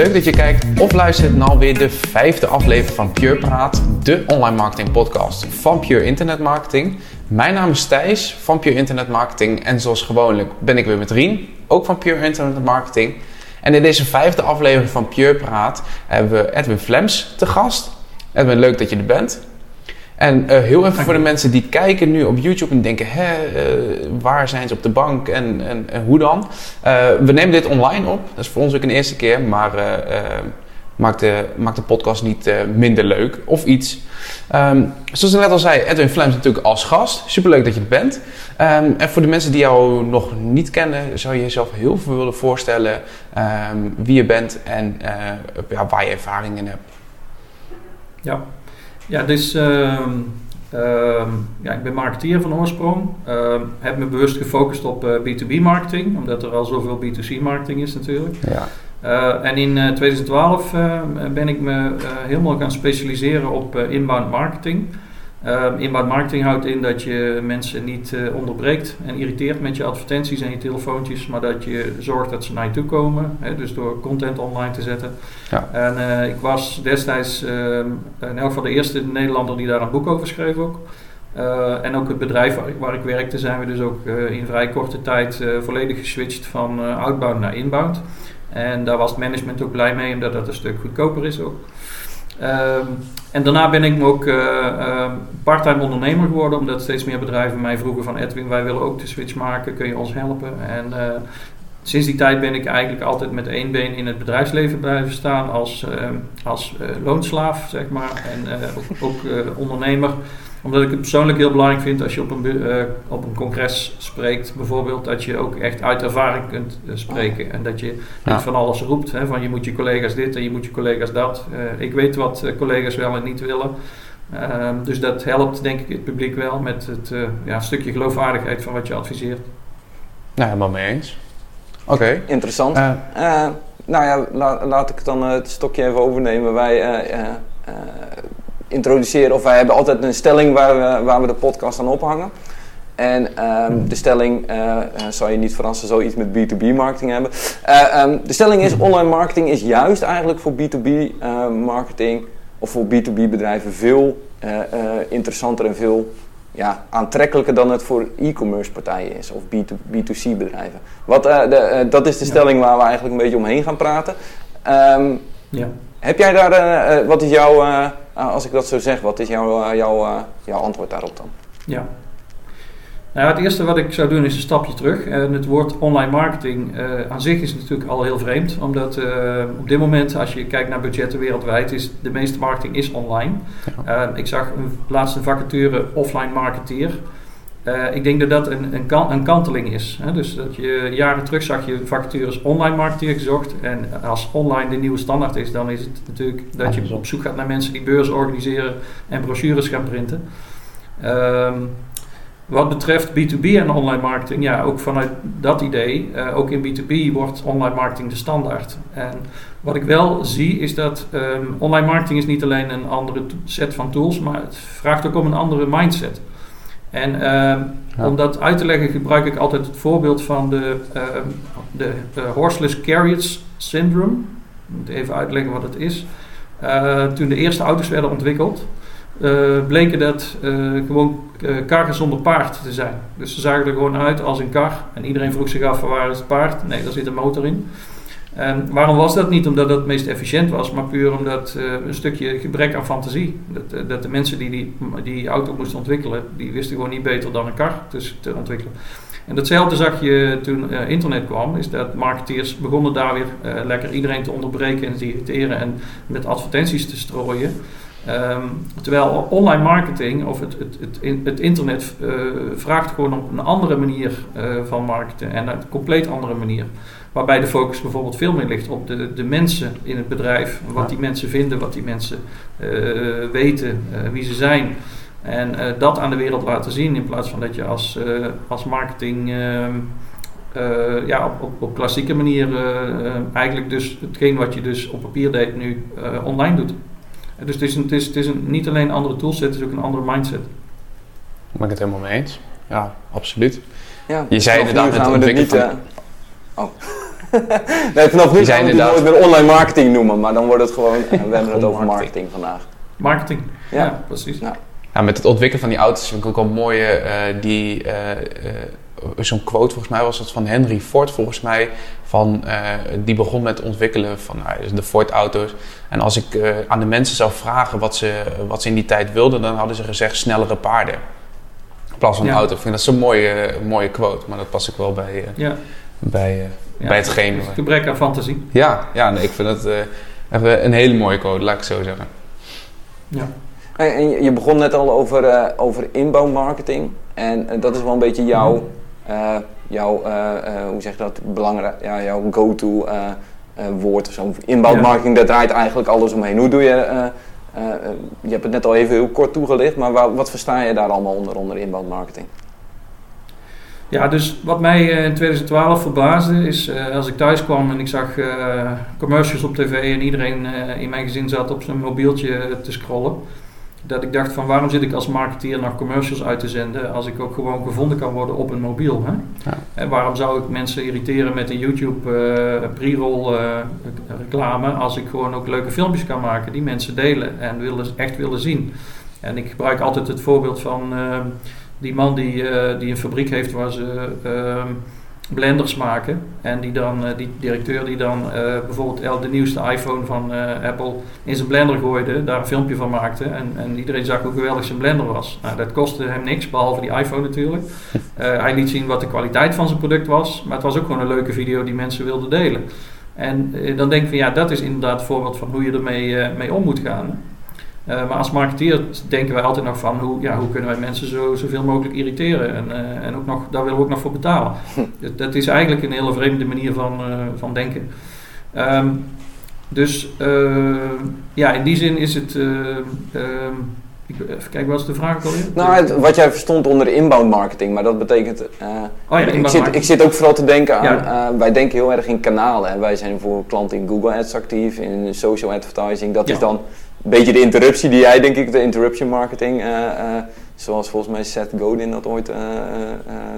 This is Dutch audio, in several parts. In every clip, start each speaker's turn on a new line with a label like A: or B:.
A: Leuk dat je kijkt of luistert naar alweer de vijfde aflevering van Pure Praat, de online marketing podcast van Pure Internet Marketing. Mijn naam is Thijs van Pure Internet Marketing en zoals gewoonlijk ben ik weer met Rien, ook van Pure Internet Marketing. En in deze vijfde aflevering van Pure Praat hebben we Edwin Flems te gast. Edwin, leuk dat je er bent. En uh, heel even voor de mensen die kijken nu op YouTube en denken: hè, uh, waar zijn ze op de bank en, en, en hoe dan? Uh, we nemen dit online op. Dat is voor ons ook een eerste keer, maar maakt, de, maakt de podcast niet minder leuk of iets. Um, zoals ik net al zei, Edwin Flems natuurlijk als gast. Superleuk dat je er bent. Um, en voor de mensen die jou nog niet kennen, zou je jezelf heel veel willen voorstellen um, wie je bent en ja, waar je ervaring in hebt.
B: Ja, ja, dus uh, uh, ja, ik ben marketeer van oorsprong. Uh, heb me bewust gefocust op B2B eh, marketing, omdat er al zoveel B2C marketing is natuurlijk. Ja. Uh, en in 2012 ben ik me helemaal gaan specialiseren op inbound marketing. Uh, inbound marketing houdt in dat je mensen niet uh, onderbreekt en irriteert met je advertenties en je telefoontjes, maar dat je zorgt dat ze naar je toe komen. Hè, dus door content online te zetten. Ja. En uh, ik was destijds ehm, in elk geval de eerste Nederlander die daar een boek over schreef ook. Eh, en ook het bedrijf waar, waar, ik werkte zijn we dus ook in vrij korte tijd volledig geswitcht van outbound naar inbound. En daar was het management ook blij mee, omdat dat een stuk goedkoper is ook. Um, en daarna ben ik ook uh, uh, parttime ondernemer geworden, omdat steeds meer bedrijven mij vroegen van Edwin, wij willen ook de switch maken, kun je ons helpen? En uh, sinds die tijd ben ik eigenlijk altijd met één been in het bedrijfsleven blijven staan als, als loonslaaf, zeg maar, en ook, ook ondernemer omdat ik het persoonlijk heel belangrijk vind als je op een, uh, op een congres spreekt, bijvoorbeeld, dat je ook echt uit ervaring kunt uh, spreken. En dat je niet van alles roept, hè, van je moet je collega's dit en je moet je collega's dat. Uh, ik weet wat collega's wel en niet willen. Ehm, dus dat helpt denk ik het publiek wel met het ja, stukje geloofwaardigheid van wat je adviseert.
A: Nou, helemaal mee eens. Oké.
C: Interessant. nou ja, la, laat ik dan het stokje even overnemen. Wij introduceren. Of wij hebben altijd een stelling waar we, waar we de podcast aan ophangen. En um, de stelling, uh, zou je niet verrassen, zoiets met B2B marketing hebben. Uh, um, de stelling is, online marketing is juist eigenlijk voor B2B uh, marketing of voor B2B bedrijven veel interessanter en veel ja, aantrekkelijker dan het voor e-commerce partijen is of B2, c bedrijven. Wat, de, dat is de stelling waar we eigenlijk een beetje omheen gaan praten. Um, ja. Heb jij daar, wat is jouw als ik dat zo zeg, wat is jouw, eh, jouw, eh, jouw antwoord daarop dan?
B: Ja. Nou, het eerste wat ik zou doen is een stapje terug. En het woord online marketing uh, aan zich is natuurlijk al heel vreemd. Omdat uh, op dit moment, als je kijkt naar budgetten wereldwijd, is de meeste marketing is online. Uh, ik zag een laatste vacature offline marketeer. Uh, ik denk dat dat een, een, kan, een kanteling is. Hè? Dus dat je jaren terug zag je vacatures online marketeer gezocht. En als online de nieuwe standaard is, dan is het natuurlijk dat je op zoek gaat naar mensen die beurzen organiseren en brochures gaan printen. Um, wat betreft B2B en online marketing, ja, ook vanuit dat idee, uh, ook in B2B wordt online marketing de standaard. En wat ik wel zie is dat um, online marketing is niet alleen een andere set van tools, maar het vraagt ook om een andere mindset. En uh, om dat uit te leggen gebruik ik altijd het voorbeeld van de, uh, de uh, horseless carriage syndrome. Ik moet even uitleggen wat het is. Eh, toen de eerste auto's werden ontwikkeld, bleken dat gewoon karren zonder paard te zijn. Dus ze zagen er gewoon uit als een kar. En iedereen vroeg zich af, waar is het paard? Nee, daar zit een motor in. En waarom was dat niet? Omdat dat het meest efficiënt was, maar puur omdat uh, een stukje gebrek aan fantasie. Dat, uh, dat de mensen die, die auto moesten ontwikkelen, die wisten gewoon niet beter dan een kar te, ontwikkelen. En datzelfde zag je toen uh, internet kwam, is dat marketeers begonnen daar weer lekker iedereen te onderbreken en te irriteren en met advertenties te strooien. Um, terwijl online marketing of het, het, het, het internet vraagt gewoon op een andere manier van marketen en een compleet andere manier. Waarbij de focus bijvoorbeeld veel meer ligt op de, de mensen in het bedrijf. Wat die mensen vinden, wat die mensen uh, weten, wie ze zijn. En dat aan de wereld laten zien in plaats van dat je als, als marketing ehm, ja, op, op, op, klassieke manier eigenlijk dus hetgeen wat je dus op papier deed nu online doet. Dus het is, een, het is, het is een, niet alleen een andere toolset, het is ook een andere mindset.
A: Daar ben ik het helemaal mee eens. Ja, absoluut. Ja, je zei inderdaad
C: het ontwikkelen van... Oh. nee, vanaf nu
A: zijn
C: we het
A: inderdaad-
C: nooit meer online marketing noemen, maar dan wordt het gewoon, we hebben het over
A: marketing.
C: marketing vandaag.
B: Marketing.
C: Ja.
B: Ja, precies.
C: Ja.
A: Ja, met het ontwikkelen van die auto's vind ik ook wel mooie. eh, die, eh, eh, zo'n quote, volgens mij was dat van Henry Ford, volgens mij. Van, eh, die begon met het ontwikkelen van nou, de Ford-auto's. En als ik eh, aan de mensen zou vragen wat ze, wat ze in die tijd wilden, dan hadden ze gezegd snellere paarden. In plaats van een
B: Ja.
A: auto. Ik vind dat zo'n mooie, mooie quote, maar dat past ook wel bij, eh,
B: Ja.
A: bij, eh,
B: Ja,
A: bij hetgeen.
B: het Gebrek aan fantasie.
A: Ja, ja nee, ik vind dat eh, even een hele mooie quote, laat ik het zo zeggen.
B: Ja.
C: En je- begon net al over, eh over inbound marketing. En dat is wel een beetje jouw, eh, jouw eh, eh, hoe zeg je dat, belangrijk, ja, jouw go-to eh, eh, woord of zo. Inbound
B: Ja.
C: marketing, daar draait eigenlijk alles omheen. Hoe doe je, eh, eh, eh, je hebt het net al even heel kort toegelicht, maar wa- wat versta je daar allemaal onder, onder inbound marketing?
B: Ja, dus wat mij eh, in 2012 verbaasde is eh, als ik thuis kwam en ik zag eh, commercials op tv en iedereen eh, in mijn gezin zat op zijn mobieltje te scrollen. Dat ik dacht van waarom zit ik als marketeer nog commercials uit te zenden als ik ook gewoon gevonden kan worden op een mobiel. Hè?
A: Ja.
B: En waarom zou ik mensen irriteren met een YouTube eh, pre-roll eh, reclame als ik gewoon ook leuke filmpjes kan maken die mensen delen en willen, echt willen zien. En ik gebruik altijd het voorbeeld van eh, die man die, die een fabriek heeft waar ze ehm, blenders maken. En die dan, eh, die directeur die dan eh, bijvoorbeeld el- de nieuwste iPhone van eh, Apple in zijn blender gooide, daar een filmpje van maakte. En, en iedereen zag hoe geweldig zijn blender was. Nou, dat kostte hem niks, behalve die iPhone natuurlijk. Hij liet zien wat de kwaliteit van zijn product was, maar het was ook gewoon een leuke video die mensen wilden delen. En dan denk ik van ja, dat is inderdaad een voorbeeld van hoe je ermee mee om moet gaan. Eh, maar als marketeer denken wij altijd nog van hoe, ja, hoe kunnen wij mensen zo, zoveel mogelijk irriteren. En, eh, en ook nog, daar willen we ook nog voor betalen. dat, dat is eigenlijk een hele vreemde manier van, eh, van denken. Ehm, dus ja, in die zin is het. eh, ehm, ik, even kijken, wat is de vraag ook alweer?
C: Nou, het- wat jij verstond onder inbound marketing, maar dat betekent.
B: Oh ja,
C: ik, zit, ik zit ook vooral te denken aan.
B: Ja.
C: wij denken heel erg in kanalen. En wij zijn voor klanten in Google Ads actief, in social advertising. Dat
B: Ja.
C: is dan een beetje de interruptie die jij, denk ik, de interruption marketing. eh, eh, zoals volgens mij Seth Godin dat ooit eh,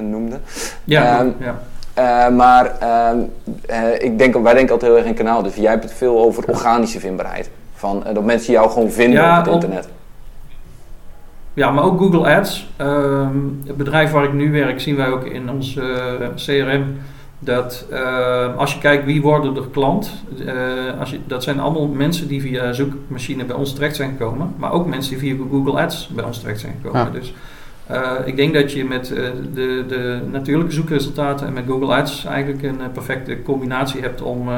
C: noemde.
B: ja,
C: ehm,
B: ja.
C: Maar ehm, eh, ik denk, wij denken altijd heel erg in kanaal. Dus jij hebt het veel over organische vindbaarheid. Van, dat mensen jou gewoon vinden
B: Ja,
C: op het
B: op-
C: internet.
B: Ja, maar ook Google Ads. Ehm, het bedrijf waar ik nu werk, zien wij ook in ons CRM dat eh, als je kijkt wie worden er klant, eh, als je, dat zijn allemaal mensen die via zoekmachine bij ons terecht zijn gekomen, maar ook mensen die via Google Ads bij ons terecht zijn gekomen.
A: Ja.
B: Dus eh, ik denk dat je met eh, de, de natuurlijke zoekresultaten en met Google Ads eigenlijk een perfecte combinatie hebt om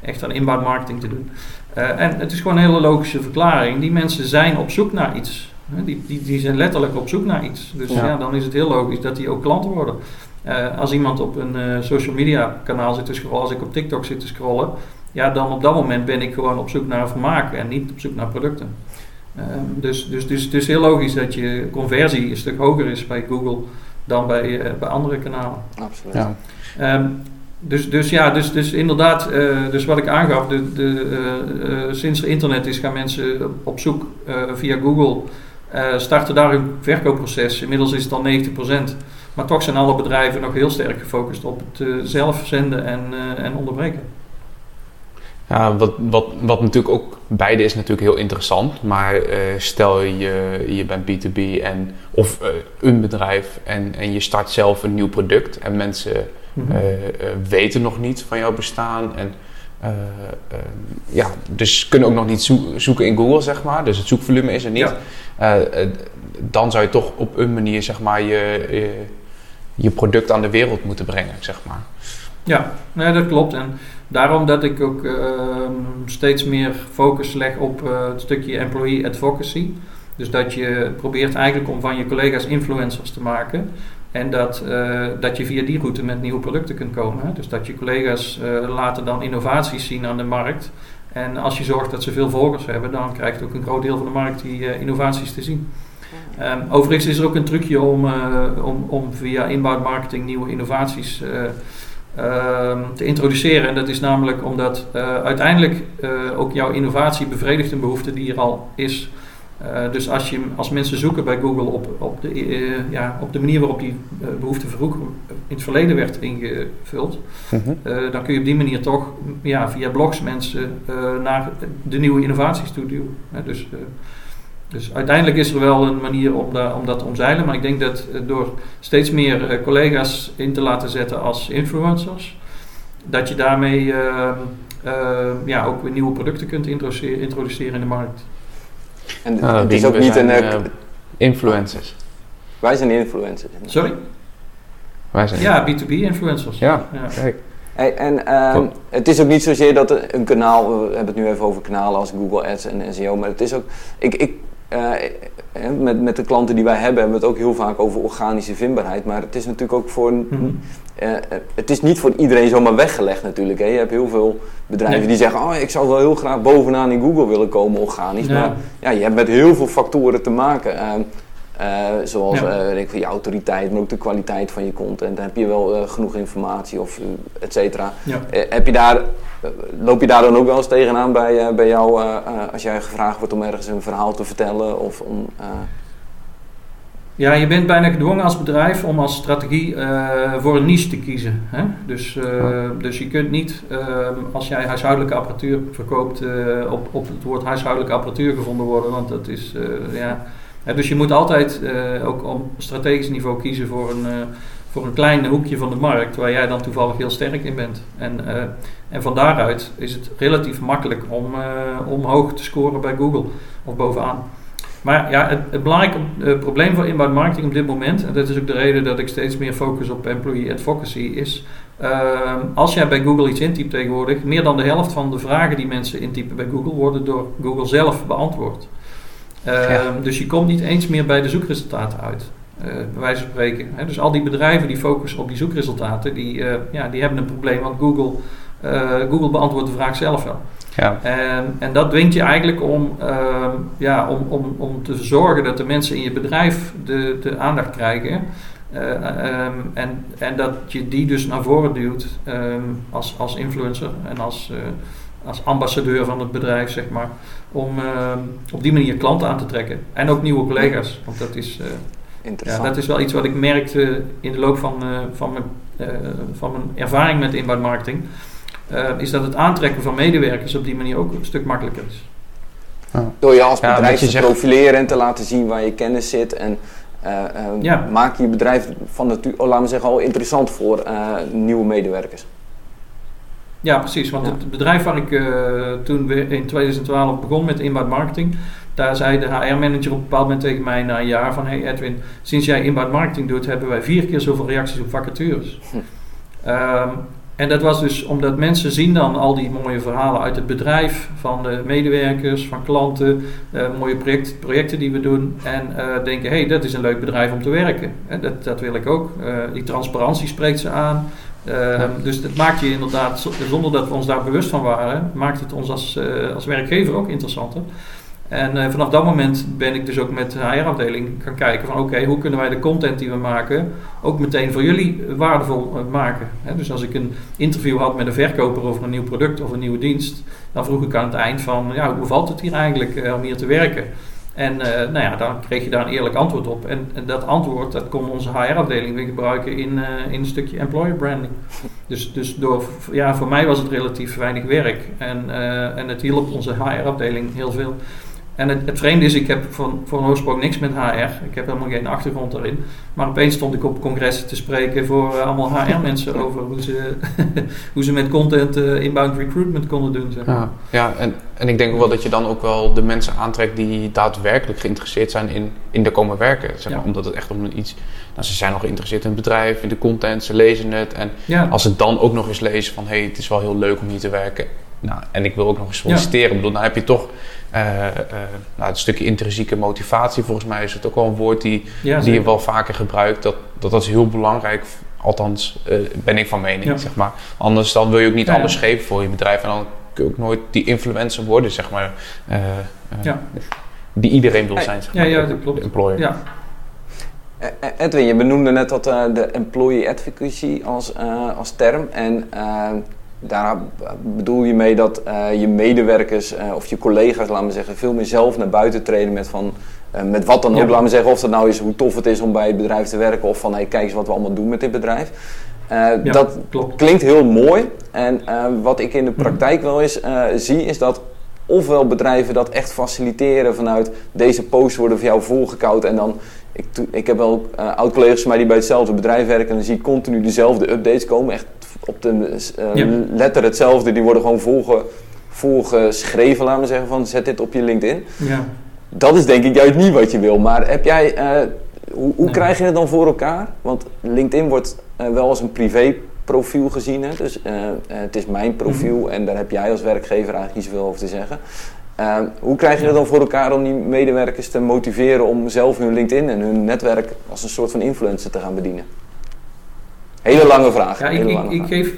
B: echt aan inbound marketing te doen. En het is gewoon een hele logische verklaring. Die mensen zijn op zoek naar iets. Die, die, die zijn letterlijk op zoek naar iets. Dus
A: Ja.
B: ja, dan is het heel logisch dat die ook klanten worden. Eh, als iemand op een eh, social media kanaal zit te scrollen, als ik op TikTok zit te scrollen, ja, dan op dat moment ben ik gewoon op zoek naar vermaak en niet op zoek naar producten. Ehm, dus, dus, dus het is heel logisch dat je conversie een stuk hoger is bij Google dan bij, eh, bij andere kanalen.
C: Absoluut.
A: Ja.
B: Ehm, dus, dus ja, dus, dus inderdaad, dus wat ik aangaf, de, de, sinds er internet is gaan mensen op zoek via Google, eh, starten daar hun verkoopproces. Inmiddels is het al 90%. Maar toch zijn alle bedrijven nog heel sterk gefocust op het eh, zelf zenden en, eh, en onderbreken.
A: Ja, wat, wat, wat natuurlijk ook, beide is natuurlijk heel interessant. Maar stel je, je bent B2B en, of een bedrijf en, en je start zelf een nieuw product. En mensen
B: Mhm.
A: weten nog niet van jouw bestaan. En eh, ja, dus kunnen ook nog niet zoe- zoeken in Google, zeg maar. Dus het zoekvolume is er niet.
B: Ja.
A: Eh, eh, dan zou je toch op een manier, zeg maar, je, je, je product aan de wereld moeten brengen, zeg maar.
B: Ja, nee, dat klopt. En daarom dat ik ook ehm, steeds meer focus leg op het stukje employee advocacy. Dus dat je probeert eigenlijk om van je collega's influencers te maken. En dat, eh, dat je via die route met nieuwe producten kunt komen. Hè? Dus dat je collega's eh, laten dan innovaties zien aan de markt. En als je zorgt dat ze veel volgers hebben, dan krijgt ook een groot deel van de markt die eh, innovaties te zien. Ehm, overigens is er ook een trucje om, om, om via inbound marketing nieuwe innovaties eh, ehm, te introduceren. En dat is namelijk omdat uiteindelijk ook jouw innovatie bevredigt een behoefte die er al is. Uh, dus als, je, als mensen zoeken bij Google op, op, de, uh, ja, op de manier waarop die uh, behoefte vroeger in het verleden werd ingevuld, -hmm. dan kun je op die manier toch ja, via blogs mensen naar de nieuwe innovatiestudio. dus, dus uiteindelijk is er wel een manier om, da, om dat te omzeilen, maar ik denk dat door steeds meer collega's in te laten zetten als influencers, dat je daarmee ja, ook weer nieuwe producten kunt introduceren in de markt.
C: En nou, het is ook niet een... Uh,
A: influencers.
C: Wij zijn influencers.
B: Sorry?
A: Wij zijn
B: ja, B2B influencers.
A: Ja, ja. kijk.
C: Hey, en um, het is ook niet zozeer dat een kanaal, we hebben het nu even over kanalen als Google Ads en SEO, maar het is ook, ik, ik, uh, met, met de klanten die wij hebben, hebben we het ook heel vaak over organische vindbaarheid, maar het is natuurlijk ook voor, mm -hmm. uh, het is niet voor iedereen zomaar weggelegd natuurlijk. Hè. Je hebt heel veel bedrijven die zeggen, oh ik zou wel heel graag bovenaan in Google willen komen organisch, ja. maar ja, je hebt met heel veel factoren te maken. Uh, zoals ja. uh, je autoriteit, maar ook de kwaliteit van je content. Dan heb je wel uh, genoeg informatie of et cetera. Ja. heb je daar, loop je daar dan ook wel eens tegenaan bij, bij jou als jij gevraagd wordt om ergens een verhaal te vertellen? Of om,
B: ja, je bent bijna gedwongen als bedrijf om als strategie voor een niche te kiezen. Hè? Dus, dus je kunt niet, als jij huishoudelijke apparatuur verkoopt, op, op het woord huishoudelijke apparatuur gevonden worden, want dat is, ja, dus je moet altijd uh, ook op strategisch niveau kiezen voor een, uh, voor een klein hoekje van de markt waar jij dan toevallig heel sterk in bent. En, uh, en van daaruit is het relatief makkelijk om, om hoog te scoren bij Google of bovenaan. Maar ja, het, het belangrijke probleem voor inbound marketing op dit moment, en dat is ook de reden dat ik steeds meer focus op employee advocacy, is als jij bij Google iets intypt tegenwoordig, meer dan de helft van de vragen die mensen intypen bij Google worden door Google zelf beantwoord. Uh, Dus je komt niet eens meer bij de zoekresultaten uit. Uh, bij wijze van spreken. Dus al die bedrijven die focussen op die zoekresultaten, die, uh, ja, die hebben een probleem, want Google, uh, Google beantwoordt de vraag zelf wel. Ja. En, en dat dwingt je eigenlijk om, ehm, ja, om, om, om te zorgen dat de mensen in je bedrijf de, de aandacht krijgen. Um, en, en dat je die dus naar voren duwt um, als, als influencer en als, als ambassadeur van het bedrijf, zeg maar om uh, op die manier klanten aan te trekken. En ook nieuwe collega's. Want dat is, uh, ja, dat is wel iets wat ik merkte in de loop van, uh, van, mijn, van mijn ervaring met inbound marketing. is dat het aantrekken van medewerkers op die manier ook een stuk makkelijker is.
C: Ja. Door je als bedrijf te profileren en te laten zien waar je kennis zit. En ja. maak je bedrijf van nature, oh, laten we zeggen, al interessant voor nieuwe medewerkers.
B: Ja, precies. Want het bedrijf waar ik uh, toen in 2012 begon met inbound marketing, daar zei de HR-manager op een bepaald moment tegen mij na een jaar van, hey Edwin, sinds jij inbound marketing doet, hebben wij vier keer zoveel reacties op vacatures. Hm. Um, en dat was dus omdat mensen zien dan al die mooie verhalen uit het bedrijf, van de medewerkers, van klanten, uh, mooie project, projecten die we doen. En uh, denken, hé, hey, dat is een leuk bedrijf om te werken. En dat, dat wil ik ook. Uh, die transparantie spreekt ze aan. Ehm, dus dat maakt je inderdaad, zonder dat we ons daar bewust van waren, maakt het ons als, uh, als werkgever ook interessanter. En uh, vanaf dat moment ben ik dus ook met de HR-afdeling gaan kijken van oké, hoe kunnen wij de content die we maken ook meteen voor jullie waardevol uh, maken. He, dus als ik een interview had met een verkoper over een nieuw product of een nieuwe dienst, dan vroeg ik aan het eind van ja, hoe valt het hier eigenlijk om hier te werken? En uh, nou ja, dan kreeg je daar een eerlijk antwoord op. En, en dat antwoord dat kon onze HR-afdeling weer gebruiken in, uh, in een stukje employer branding. Dus, dus door, ja, voor mij was het relatief weinig werk. En, uh, en het hielp onze HR-afdeling heel veel. En het, het, vreemde is, ik heb van, van oorsprong niks met HR. Ik heb helemaal geen achtergrond daarin. Maar opeens stond ik op congressen te spreken voor uh, allemaal HR-mensen over hoe ze, hoe ze met content uh, inbound recruitment konden doen. Zeg.
A: Ja, ja en, en ik denk ook wel dat je dan ook wel de mensen aantrekt die daadwerkelijk geïnteresseerd zijn in, in de komen werken. Zeg maar, ja. Omdat het echt om iets. Nou, ze zijn nog geïnteresseerd in het bedrijf, in de content, ze lezen het. En ja. als ze dan ook nog eens lezen van hé, hey, het is wel heel leuk om hier te werken. Nou, en ik wil ook nog eens solliciteren. Ja. Ik bedoel, dan heb je toch nou, het stukje intrinsieke motivatie. Volgens mij is het ook wel een woord die, ja, die je wel vaker gebruikt. Dat, dat, dat is heel belangrijk. Althans, uh, ben ik van mening, ja. zeg maar. Anders dan wil je ook niet alles geven voor je bedrijf. En dan kun je ook nooit die influencer worden, zeg maar. Die iedereen wil zijn, zeg maar.
B: Ja, ja dat klopt.
A: De employer.
B: Ja.
C: Edwin, je benoemde net dat de employee advocacy als, als term. En daar bedoel je mee dat je medewerkers of je collega's, laten we zeggen, veel meer zelf naar buiten treden met van met wat dan ook, laten we zeggen, of dat nou is hoe tof het is om bij het bedrijf te werken of van hey, kijk eens wat we allemaal doen met dit bedrijf. dat klinkt heel mooi. En wat ik in de praktijk wel eens zie, is dat ofwel bedrijven dat echt faciliteren vanuit deze posts worden voor jou volgekoud en dan ik, ik heb wel uh, oud-collega's van mij die bij hetzelfde bedrijf werken en dan zie ik continu dezelfde updates komen. Echt op de uh, letter hetzelfde. Die worden gewoon volge, volgeschreven, laten we zeggen, van zet dit op je LinkedIn. Ja. Dat is denk ik juist niet wat je wil. Maar heb jij, uh, hoe, hoe krijg je het dan voor elkaar? Want LinkedIn wordt wel als een privé profiel gezien. Hè? Dus het is mijn profiel mhm. en daar heb jij als werkgever eigenlijk niet zoveel over te zeggen. Hoe krijg je het dan voor elkaar om die medewerkers te motiveren om zelf hun LinkedIn en hun netwerk als een soort van influencer te gaan bedienen? Hele lange vraag.
B: Ja,
C: hele
B: ik,
C: lange
B: ik, geef.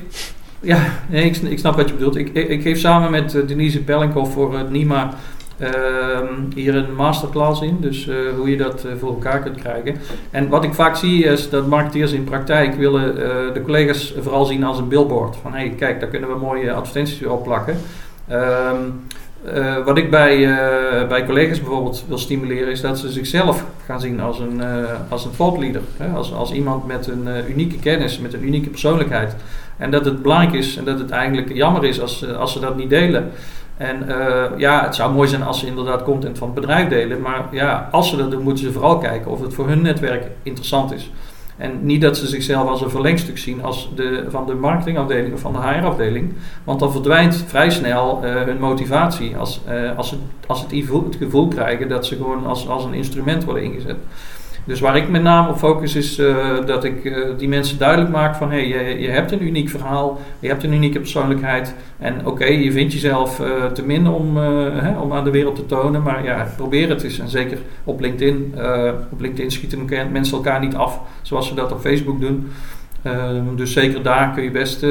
B: Ja, nee, ik, ik, snap wat je bedoelt. Ik, ik, geef samen met uh, Denise Bellinghoff voor het NIMA ehm, hier een masterclass in. Dus eh, hoe je dat eh, voor elkaar kunt krijgen. En wat ik vaak zie is dat marketeers in praktijk willen de collega's vooral zien als een billboard. Van hé, hey, kijk, daar kunnen we mooie advertenties op plakken. Um, uh, wat ik bij, uh, bij collega's bijvoorbeeld wil stimuleren, is dat ze zichzelf gaan zien als een, uh, als een thought leader. Hè? Als, als iemand met een unieke kennis, met een unieke persoonlijkheid. En dat het belangrijk is en dat het eigenlijk jammer is als, als ze dat niet delen. En ja, het zou mooi zijn als ze inderdaad content van het bedrijf delen. Maar ja, als ze dat doen, moeten ze vooral kijken of het voor hun netwerk interessant is. En niet dat ze zichzelf als een verlengstuk zien als de, van de marketingafdeling of van de HR-afdeling. Want dan verdwijnt vrij snel uh, hun motivatie als, uh, als, ze, als het, het gevoel krijgen dat ze gewoon als, als een instrument worden ingezet. Dus waar ik met name op focus is uh, dat ik uh, die mensen duidelijk maak van hey, je, hebt een uniek verhaal, je hebt een unieke persoonlijkheid en oké, je vindt jezelf uh, te min om, hè, om aan de wereld te tonen, maar ja, probeer het eens. En zeker op LinkedIn, op LinkedIn schieten mensen elkaar niet af zoals ze dat op Facebook doen. Ehm, dus zeker daar kun je best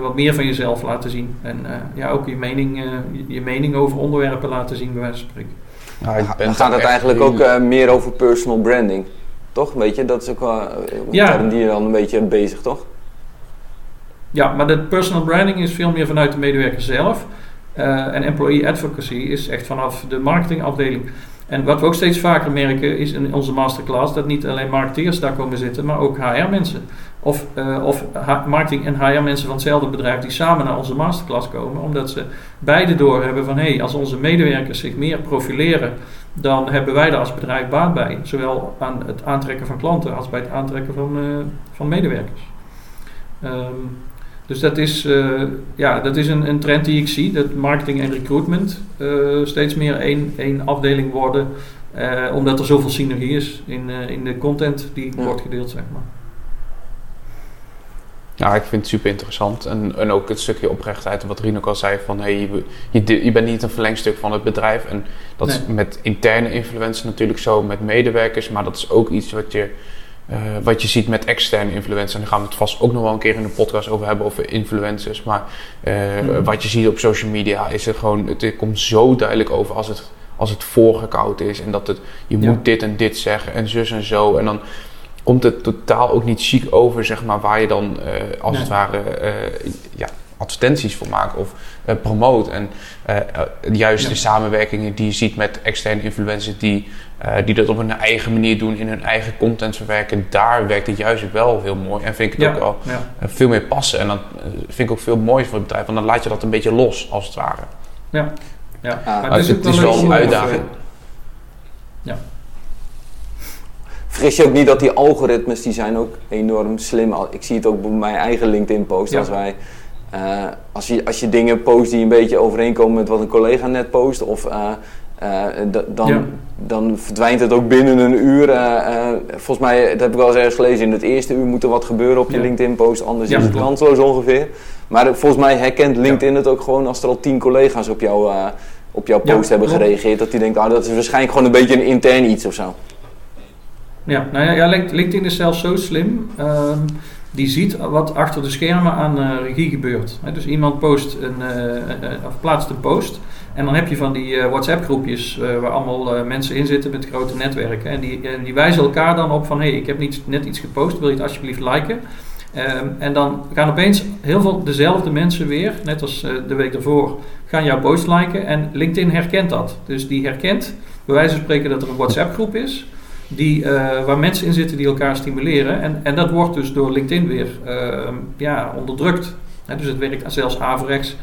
B: wat meer van jezelf laten zien. En ja, ook je mening, je mening over onderwerpen laten zien, bij wijze van spreken.
C: Nou, ik ben dan gaat het eigenlijk ook uh, meer over personal branding. Toch? Weet je, dat is ook wel een ja. die je dan een beetje bezig, toch?
B: Ja, maar de personal branding is veel meer vanuit de medewerker zelf. Uh, en employee advocacy is echt vanaf de marketingafdeling. En wat we ook steeds vaker merken is in onze masterclass dat niet alleen marketeers daar komen zitten, maar ook HR-mensen. Of, uh, of marketing- en HR-mensen van hetzelfde bedrijf die samen naar onze masterclass komen, omdat ze beide doorhebben van hé, hey, als onze medewerkers zich meer profileren, dan hebben wij daar als bedrijf baat bij. Zowel aan het aantrekken van klanten als bij het aantrekken van, uh, van medewerkers. Um, dus dat is, uh, ja, dat is een, een trend die ik zie, dat marketing en recruitment steeds meer één, één afdeling worden, omdat er zoveel synergie is in, in de content die ja. wordt gedeeld, zeg maar.
A: Ja, ik vind het super interessant. En, en ook het stukje oprechtheid, wat Rino al zei, van hey, je, je, je bent niet een verlengstuk van het bedrijf. En dat nee. is met interne influencers natuurlijk zo, met medewerkers, maar dat is ook iets wat je uh, wat je ziet met externe influencers. En daar gaan we het vast ook nog wel een keer in de podcast over hebben, over influencers. Maar uh, mm. wat je ziet op social media is het gewoon, het komt zo duidelijk over als het, als het voorgekoud is. En dat het, je ja. moet dit en dit zeggen en zus en zo. En dan komt het totaal ook niet chic over, zeg maar, waar je dan uh, als nee. het ware ja, advertenties voor maakt of uh, promoot. En uh, juist ja. de samenwerkingen die je ziet met externe influencers die, uh, die dat op hun eigen manier doen, in hun eigen content verwerken, daar werkt het juist wel heel mooi. En vind ik het ja. ook wel ja. veel meer passen. En dat vind ik ook veel mooier voor het bedrijf, want dan laat je dat een beetje los, als het ware.
B: Ja, ja.
A: maar het is, het is wel een uitdaging.
B: Ja.
C: Vergis je ook niet dat die algoritmes, die zijn ook enorm slim. Ik zie het ook bij mijn eigen LinkedIn post. Als wij uh, als, je, als je dingen post die een beetje overeenkomen met wat een collega net post, of, uh, uh, dan, ja. dan verdwijnt het ook binnen een uur. volgens mij, dat heb ik wel eens ergens gelezen, in het eerste uur moet er wat gebeuren op je ja. LinkedIn-post, anders is het kansloos ongeveer. Maar volgens mij herkent LinkedIn het ook gewoon als er al tien collega's op, jou, op jouw post hebben gereageerd, dat die denkt, ah, dat is waarschijnlijk gewoon een beetje een intern iets of zo.
B: Ja, nou ja, LinkedIn is zelfs zo slim. Um, die ziet wat achter de schermen aan uh, regie gebeurt. Dus iemand post een, uh, plaatst een post. En dan heb je van die uh, WhatsApp-groepjes waar allemaal mensen in zitten met grote netwerken. En die, die wijzen elkaar dan op van: hé, hey, ik heb net iets gepost, wil je het alsjeblieft liken? Ehm, en dan gaan opeens heel veel dezelfde mensen weer, net als eh, de week ervoor, gaan jouw post liken. En LinkedIn herkent dat. Dus die herkent, bij wijze van spreken, dat er een WhatsApp groep is. Die, eh, waar mensen in zitten die elkaar stimuleren. En, en dat wordt dus door LinkedIn weer ehm, ja, onderdrukt. dus het werkt zelfs averechts.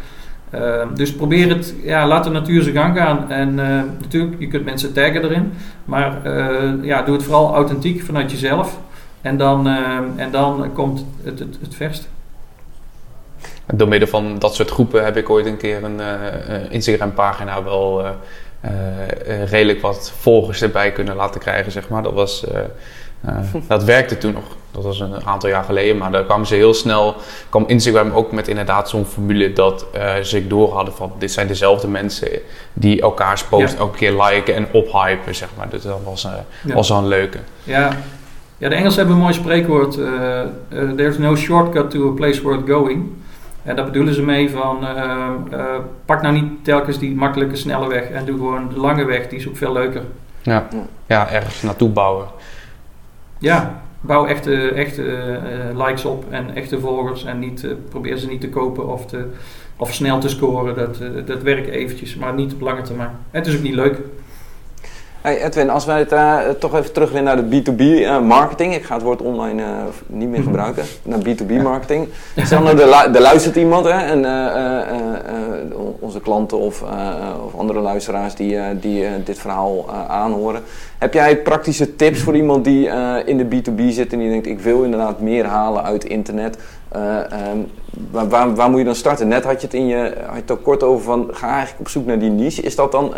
B: Uh, dus probeer het, ja, laat de natuur zijn gang gaan. En uh, natuurlijk, je kunt mensen taggen erin. Maar uh, ja, doe het vooral authentiek vanuit jezelf. En dan, ehm, en dan komt het, het, het verst.
A: Door middel van dat soort groepen heb ik ooit een keer een Instagram pagina wel redelijk wat volgers erbij kunnen laten krijgen, zeg maar. Dat was uh, dat werkte toen nog. Dat was een aantal jaar geleden. Maar daar kwamen ze heel snel. kwam Instagram ook met inderdaad zo'n formule. dat ze door hadden van. dit zijn dezelfde mensen. die elkaars post elke keer liken en ophypen, zeg maar. Dus dat was, ja. was wel een leuke.
B: Ja. ja, de Engelsen hebben een mooi spreekwoord. There's no shortcut to a place worth going. En daar bedoelen ze mee van. pak nou niet telkens die makkelijke, snelle weg. en doe gewoon de lange weg. Die is ook veel leuker.
A: Ja, ja ergens naartoe bouwen.
B: Ja, bouw echte, echte uh, likes op en echte volgers en niet, uh, probeer ze niet te kopen of, te, of snel te scoren. Dat, uh, dat werkt eventjes, maar niet op lange termijn. Het is ook niet leuk.
C: Hey Edwin, als wij het uh, toch even terug weer naar de B2B uh, marketing. Ik ga het woord online uh, niet meer gebruiken. Naar B2B marketing. Stel nou, er, luistert iemand hè, en onze klanten of, of andere luisteraars die, die dit verhaal aanhoren. Heb jij praktische tips voor iemand die in de B2B zit en die denkt ik wil inderdaad meer halen uit internet? Um, waar, waar, waar, moet je dan starten? Net had je het in je, had je het ook kort over van ga eigenlijk op zoek naar die niche. Is dat dan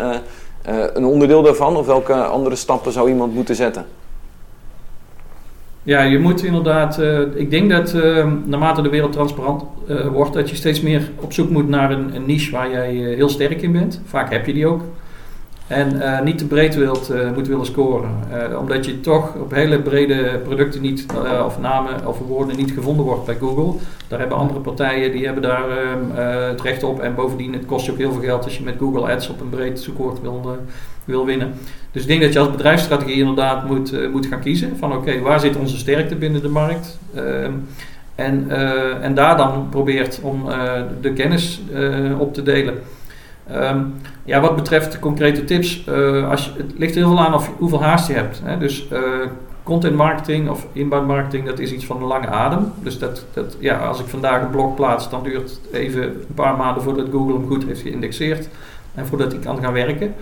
C: uh, een onderdeel daarvan? Of welke andere stappen zou iemand moeten zetten?
B: Ja, je moet inderdaad. Uh, ik denk dat uh, naarmate de wereld transparant wordt, dat je steeds meer op zoek moet naar een, een niche waar jij heel sterk in bent. Vaak heb je die ook. En uh, niet te breed wilt, uh, moet willen scoren. Uh, omdat je toch op hele brede producten niet, of namen of woorden niet gevonden wordt bij Google. Daar hebben andere partijen, die hebben daar ehm, het recht op. En bovendien, het kost je ook heel veel geld als je met Google Ads op een breed zoekwoord wil, wil winnen. Dus ik denk dat je als bedrijfsstrategie inderdaad moet, moet gaan kiezen. Van oké, waar zit onze sterkte binnen de markt? Ehm, en, en daar dan probeert om de kennis op te delen. Um, ja, wat betreft de concrete tips, uh, als het ligt heel veel aan of, hoeveel haast je hebt. Hè? Dus uh, content marketing of inbound marketing, dat is iets van een lange adem. Dus dat, dat, ja, als ik vandaag een blog plaats, dan duurt het even een paar maanden voordat Google hem goed heeft geïndexeerd en voordat hij kan gaan werken.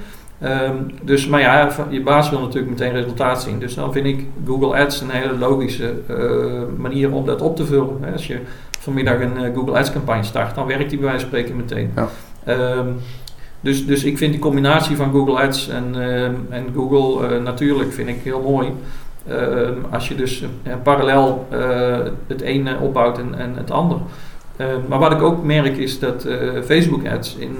B: Um, dus, maar ja, je baas wil natuurlijk meteen resultaat zien. Dus dan vind ik Google Ads een hele logische uh, manier om dat op te vullen. Hè? Als je vanmiddag een Google Ads campagne start, dan werkt die bij wijze van spreken meteen. Ja. Um, dus, dus ik vind die combinatie van Google Ads en, uh, en Google uh, natuurlijk vind ik heel mooi. Uh, als je dus parallel het ene opbouwt en, en het ander. maar wat ik ook merk is dat Facebook ads in,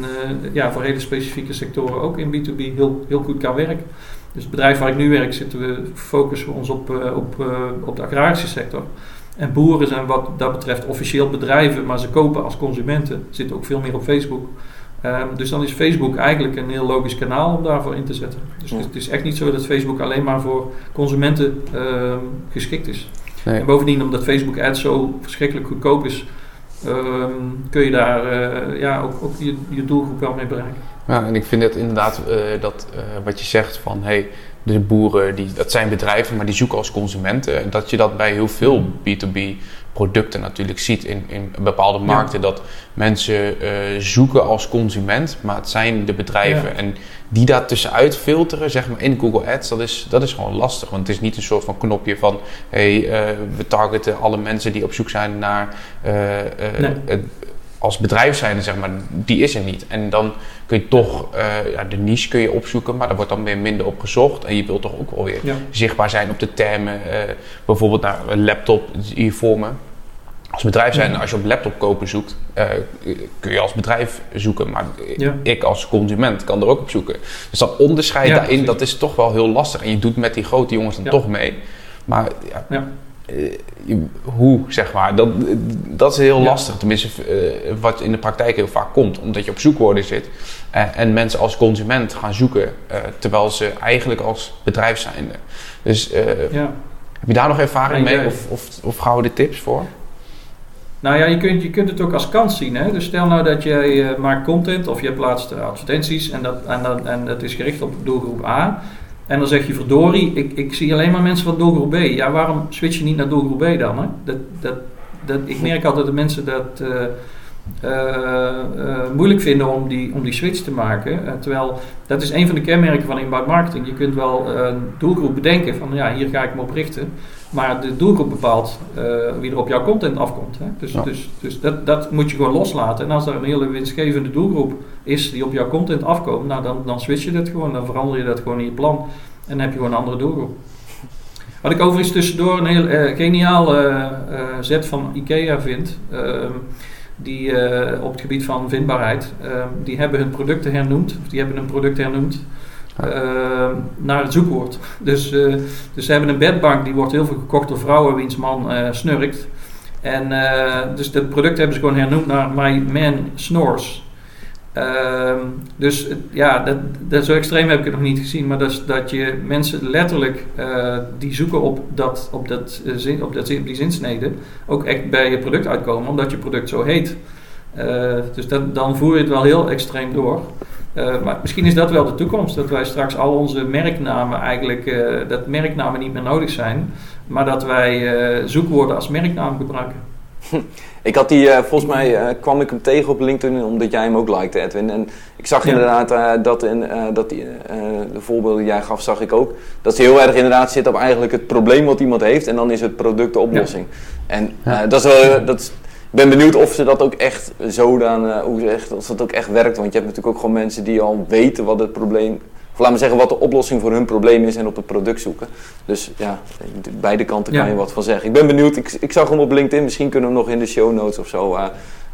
B: ja, voor hele specifieke sectoren ook in B2B heel, heel goed kan werken. Dus het bedrijf waar ik nu werk zitten we focussen we ons op, op, op de agrarische sector. En boeren zijn wat dat betreft officieel bedrijven, maar ze kopen als consumenten. Zitten ook veel meer op Facebook. Um, dus dan is Facebook eigenlijk een heel logisch kanaal om daarvoor in te zetten. Dus ja. het is echt niet zo dat Facebook alleen maar voor consumenten um, geschikt is. Nee. En bovendien, omdat Facebook Ads zo verschrikkelijk goedkoop is, um, kun je daar uh, ja, ook, ook je, je, doelgroep wel mee bereiken.
A: Ja, en ik vind het inderdaad uh, dat uh, wat je zegt van hey, de boeren, die, dat zijn bedrijven, maar die zoeken als consumenten. Dat je dat bij heel veel B2B producten natuurlijk ziet in, in bepaalde markten. Dat mensen uh, zoeken als consument, maar het zijn de bedrijven. Ja. En die daar tussenuit filteren, zeg maar in Google Ads, dat is, dat is gewoon lastig. Want het is niet een soort van knopje van... hey, uh, we targeten alle mensen die op zoek zijn naar... Uh, nee. Als bedrijf zijn, zeg maar, die is er niet. En dan kun je toch uh, ja, de niche kun je opzoeken, maar daar wordt dan weer minder op gezocht. En je wilt toch ook wel weer ja. zichtbaar zijn op de termen. Uh, bijvoorbeeld naar een laptop hier voor me. Als bedrijf zijn, als je op laptop kopen zoekt, uh, kun je als bedrijf zoeken. Maar ik als consument kan er ook op zoeken. Dus dat onderscheid daarin, dat is toch wel heel lastig. En je doet met die grote jongens dan toch mee. Maar ja, hoe, zeg maar, dat, dat is heel ja. lastig. Tenminste, uh, wat in de praktijk heel vaak komt. Omdat je op zoekwoorden zit uh, en mensen als consument gaan zoeken. terwijl ze eigenlijk als bedrijf zijn. Dus ja. heb je daar nog ervaring mee of, of, of de tips voor?
B: Nou ja, je kunt, je kunt het ook als kans zien. Hè? Dus stel nou dat jij maakt content of je plaatst advertenties en dat, en, dat, en dat is gericht op doelgroep A. En dan zeg je verdorie, ik, ik zie alleen maar mensen van doelgroep B. Ja, waarom switch je niet naar doelgroep B dan? Hè? Dat, dat, dat, ik merk altijd dat mensen dat uh, moeilijk vinden om die, om die switch te maken. terwijl dat is een van de kenmerken van inbound marketing. Je kunt wel een doelgroep bedenken van ja, hier ga ik me op richten. Maar de doelgroep bepaalt wie er op jouw content afkomt. Hè? Dus, dus, dus dat, dat moet je gewoon loslaten. En als er een hele winstgevende doelgroep is die op jouw content afkomt, nou dan, dan switch je dat gewoon. Dan verander je dat gewoon in je plan. En dan heb je gewoon een andere doelgroep. Wat ik overigens tussendoor een heel uh, geniaal uh, zet van IKEA vind, die op het gebied van vindbaarheid, ehm, die hebben hun producten hernoemd, of die hebben een product hernoemd ehm, naar het zoekwoord. Dus, dus ze hebben een bedbank, die wordt heel veel gekocht door vrouwen wiens man snurkt. En dus dat product hebben ze gewoon hernoemd naar My Man Snores. Uh, dus ja, dat, dat, zo extreem heb ik het nog niet gezien. Maar dat, dat je mensen letterlijk uh, die zoeken op, dat, op, dat, uh, zin, op, dat, op die zinsnede ook echt bij je product uitkomen, omdat je product zo heet. Uh, dus dat, dan voer je het wel heel extreem door. maar misschien is dat wel de toekomst, dat wij straks al onze merknamen eigenlijk, dat merknamen niet meer nodig zijn, maar dat wij zoekwoorden als merknaam gebruiken.
C: Ik had die, uh, volgens mij uh, kwam ik hem tegen op LinkedIn omdat jij hem ook likte, Edwin. En ik zag ja. inderdaad uh, dat, in, dat die, de voorbeelden die jij gaf, zag ik ook. Dat ze heel erg inderdaad zit op eigenlijk het probleem wat iemand heeft en dan is het product de oplossing. Ja. En dat is wel, dat is, ik ben benieuwd of ze dat ook echt zo dan, hoe echt, of dat ook echt werkt. Want je hebt natuurlijk ook gewoon mensen die al weten wat het probleem of laat me zeggen wat de oplossing voor hun probleem is en op het product zoeken. Dus ja, beide kanten kan je wat van zeggen. Ik ben benieuwd, ik, ik zag hem op LinkedIn, misschien kunnen we hem nog in de show notes of zo, uh,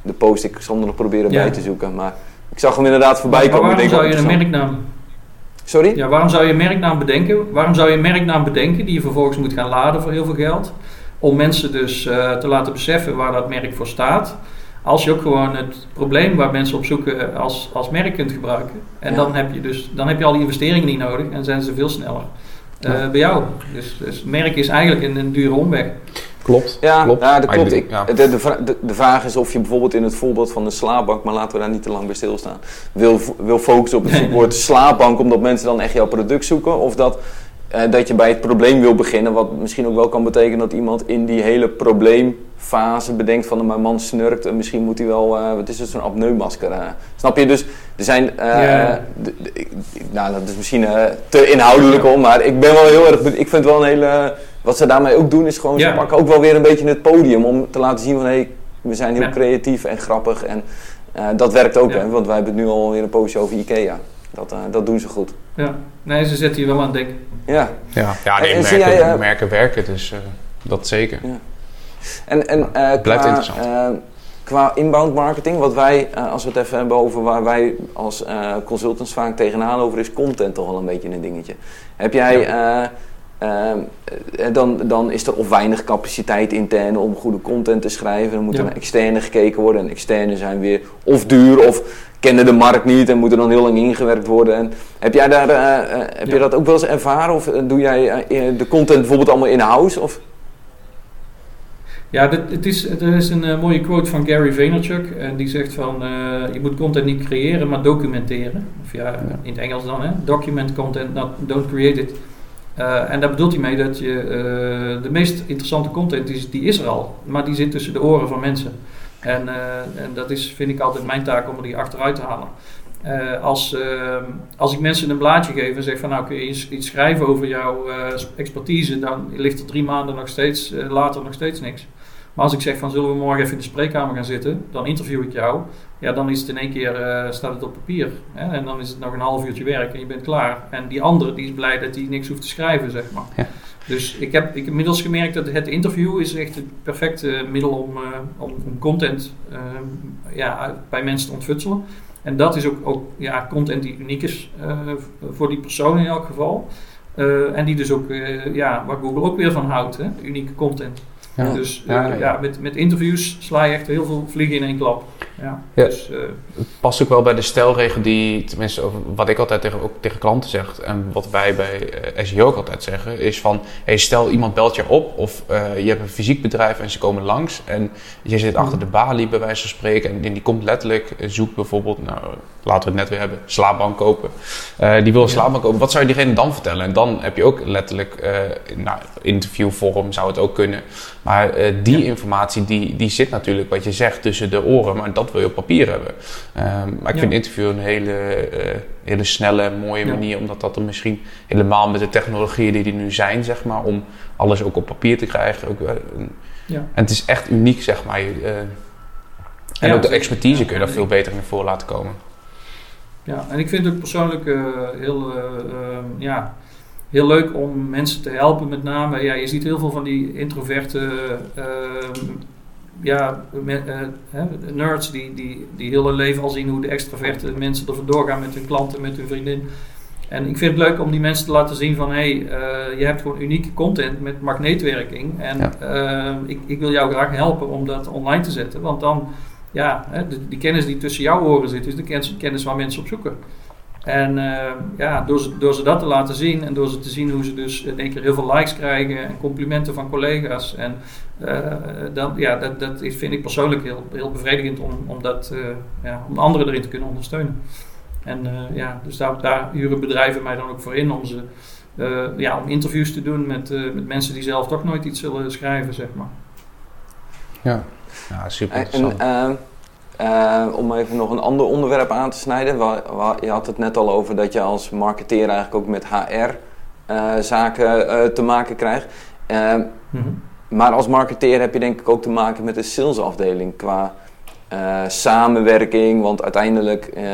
C: de post, ik zal hem nog proberen ja. bij te zoeken. Maar ik zag hem inderdaad voorbij
B: maar,
C: komen.
B: Maar waarom zou je een merknaam...
C: Sorry?
B: Ja, waarom zou je een merknaam bedenken? Waarom zou je een merknaam bedenken die je vervolgens moet gaan laden voor heel veel geld? Om mensen dus uh, te laten beseffen waar dat merk voor staat. Als je ook gewoon het probleem waar mensen op zoeken als, als merk kunt gebruiken. En ja. dan, heb je dus, dan heb je al die investeringen niet nodig en zijn ze veel sneller uh, ja. bij jou. Dus, dus merk is eigenlijk een, een dure omweg.
A: Klopt.
C: Ja,
A: klopt.
C: ja dat klopt. Ik, de, de, de, vraag is of je bijvoorbeeld in het voorbeeld van de slaapbank, maar laten we daar niet te lang bij stilstaan, wil, wil focussen op het zoekwoord slaapbank omdat mensen dan echt jouw product zoeken. Of dat uh, dat je bij het probleem wil beginnen, wat misschien ook wel kan betekenen dat iemand in die hele probleemfase bedenkt van mijn man snurkt en misschien moet hij wel, uh, wat is het, zo'n apneumasker. Uh. Snap je? Dus er zijn, ja. nou dat is misschien te inhoudelijk om, maar ik ben wel heel erg, ik vind wel een hele, wat ze daarmee ook doen is gewoon, ja. ze pakken ook wel weer een beetje het podium om te laten zien van hé, hey, we zijn heel ja. creatief en grappig en dat werkt ook, hè, want wij hebben het nu alweer een poosje over Ikea. Dat, dat doen ze goed.
B: Ja, nee, ze zetten hier wel aan het denken.
C: Ja,
A: ja, ja nee, merken, jij, uh, merken werken, dus uh, dat zeker. Ja.
C: En, en uh,
A: Blijft
C: qua,
A: interessant.
C: qua inbound marketing, wat wij, als we het even hebben over waar wij als consultants vaak tegenaan over, is content toch wel een beetje een dingetje. Heb jij, ja. Dan, dan is er of weinig capaciteit intern om goede content te schrijven. Dan moet er naar externe gekeken worden. En externe zijn weer of duur of kennen de markt niet en moeten dan heel lang ingewerkt worden. En heb jij daar, uh, uh, heb ja. je dat ook wel eens ervaren? Of doe jij de content bijvoorbeeld allemaal in-house? Of?
B: Ja, dit, het is, er is een mooie quote van Gary Vaynerchuk. En die zegt van, je moet content niet creëren, maar documenteren. Of ja, ja. in het Engels dan, hè. Document content, not, don't create it. En daar bedoelt hij mee dat je de meest interessante content, die, die is er al. Maar die zit tussen de oren van mensen. En, uh, en, dat is, vind ik altijd mijn taak om er die achteruit te halen. Als, als ik mensen een blaadje geef en zeg van nou kun je iets, iets schrijven over jouw expertise, dan ligt er drie maanden nog steeds, later nog steeds niks. Maar als ik zeg van zullen we morgen even in de spreekkamer gaan zitten, dan interview ik jou. Ja, dan is het in één keer, staat het op papier. Hè? En dan is het nog een half uurtje werk en je bent klaar. En die andere die is blij dat hij niks hoeft te schrijven, zeg maar. Ja. Dus ik heb, ik inmiddels gemerkt dat het interview is echt het perfecte middel om, uh, om, om, content uh, ja, bij mensen te ontfutselen. En dat is ook, ook ja, content die uniek is voor die persoon in elk geval. en die dus ook, ja, waar Google ook weer van houdt, hè, unieke content. Ja. Dus ja, ja. met, met interviews sla je echt heel veel vliegen in één klap. Ja.
A: Ja.
B: Dus, eh,
A: Het past ook wel bij de stelregel die, tenminste over wat ik altijd tegen, ook tegen klanten zeg en wat wij bij eh, SEO ook altijd zeggen, is van hey, stel iemand belt je op of eh, je hebt een fysiek bedrijf en ze komen langs en je zit achter de balie bij wijze van spreken en die, die komt letterlijk, eh, zoekt bijvoorbeeld, nou laten we het net weer hebben, slaapbank kopen. Eh, die wil een
B: Ja.
A: slaapbank kopen, wat zou je diegene dan vertellen? En dan heb je ook letterlijk, eh nou, interviewvorm zou het ook kunnen, maar eh, die
B: Ja.
A: informatie die, die zit natuurlijk wat je zegt tussen de oren, maar dat wil je op papier hebben. Ehm, maar ik
B: Ja.
A: vind interview een hele, eh, hele snelle, mooie
B: Ja.
A: manier, omdat dat er misschien helemaal met de technologieën die er nu zijn, zeg maar, om alles ook op papier te krijgen. Ook, en het is echt uniek, zeg maar. Eh, en ook de expertise kun je daar veel beter in voor laten komen.
B: Ja, en ik vind het persoonlijk heel, eh, ehm, ja, heel leuk om mensen te helpen. Met name, ja, je ziet heel veel van die introverte ehm, ja, eh, nerds die, die, die heel hun leven al zien hoe de extraverte mensen er vandoor gaan met hun klanten, met hun vriendin. En ik vind het leuk om die mensen te laten zien van hé, hey, eh, je hebt gewoon unieke content met magneetwerking. En
A: Ja.
B: ehm, ik, ik wil jou graag helpen om dat online te zetten. Want dan ja, hè, de- die kennis die tussen jouw oren zit, is de kennis, kennis waar mensen op zoeken. En eh, ja, door ze, door ze dat te laten zien en door ze te zien hoe ze dus in één keer heel veel likes krijgen en complimenten van collega's. En eh, dan, ja, dat, dat is, vind ik persoonlijk heel, heel bevredigend om, om, dat, eh, ja, om anderen erin te kunnen ondersteunen. En eh, ja, dus daar, daar huren bedrijven mij dan ook voor in om, ze, eh, ja, om interviews te doen met, eh, met mensen die zelf toch nooit iets zullen schrijven, zeg maar.
A: Ja, ja super
C: En, eh, eh, om even nog een ander onderwerp aan te snijden. Je had het net al over dat je als marketeer eigenlijk ook met HR-zaken eh, te maken krijgt. Eh,
B: Mhm.
C: maar als marketeer heb je denk ik ook te maken met de salesafdeling qua eh, samenwerking. Want uiteindelijk eh,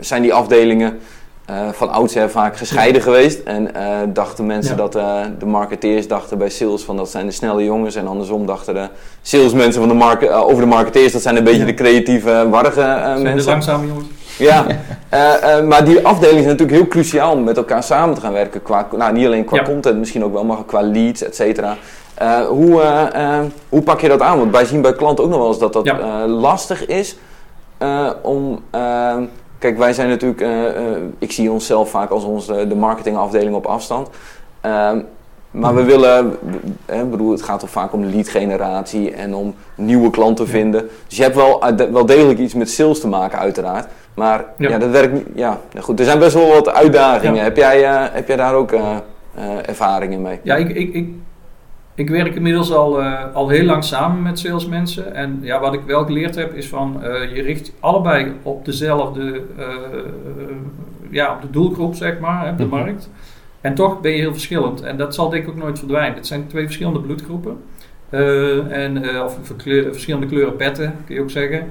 C: zijn die afdelingen eh, van oudsher vaak gescheiden geweest. En eh, dachten mensen
B: Ja.
C: dat eh, de marketeers dachten bij sales van dat zijn de snelle jongens. En andersom dachten de salesmensen van de marke- eh, over de marketeers dat zijn een beetje de creatieve, warrige
B: Zijn de
C: mensen.
B: langzame jongens?
C: Ja, maar die afdeling is natuurlijk heel cruciaal om met elkaar samen te gaan werken. Qua, nou, niet alleen qua
B: Ja.
C: content, misschien ook wel, maar qua leads, et cetera. Hoe, hoe pak je dat aan? Want wij zien bij klanten ook nog wel eens dat dat
B: Ja.
C: lastig is om. Eh, kijk, wij zijn natuurlijk. eh, eh, ik zie onszelf vaak als onze, de marketingafdeling op afstand. Ehm, maar we
B: Mhm.
C: willen, eh, ik bedoel, het gaat toch vaak om lead generatie en om nieuwe klanten
B: Ja.
C: vinden. Dus je hebt wel, uit- wel degelijk iets met sales te maken, uiteraard. Maar ja,
B: Ja.
C: dat werkt niet. Ja, goed. Er zijn best wel wat uitdagingen.
B: Ja.
C: Heb, jij, eh, heb jij daar ook eh, eh, ervaringen mee?
B: Ja, ik, ik, ik, ik werk inmiddels al, eh, al heel lang samen met salesmensen. En ja, wat ik wel geleerd heb is van eh, je richt allebei op dezelfde eh, ja, op de doelgroep, zeg maar, hè, de
A: Mhm.
B: markt. En toch ben je heel verschillend. En dat zal denk ik ook nooit verdwijnen. Het zijn twee verschillende bloedgroepen. En, of verschillende kleuren petten, kun je ook zeggen.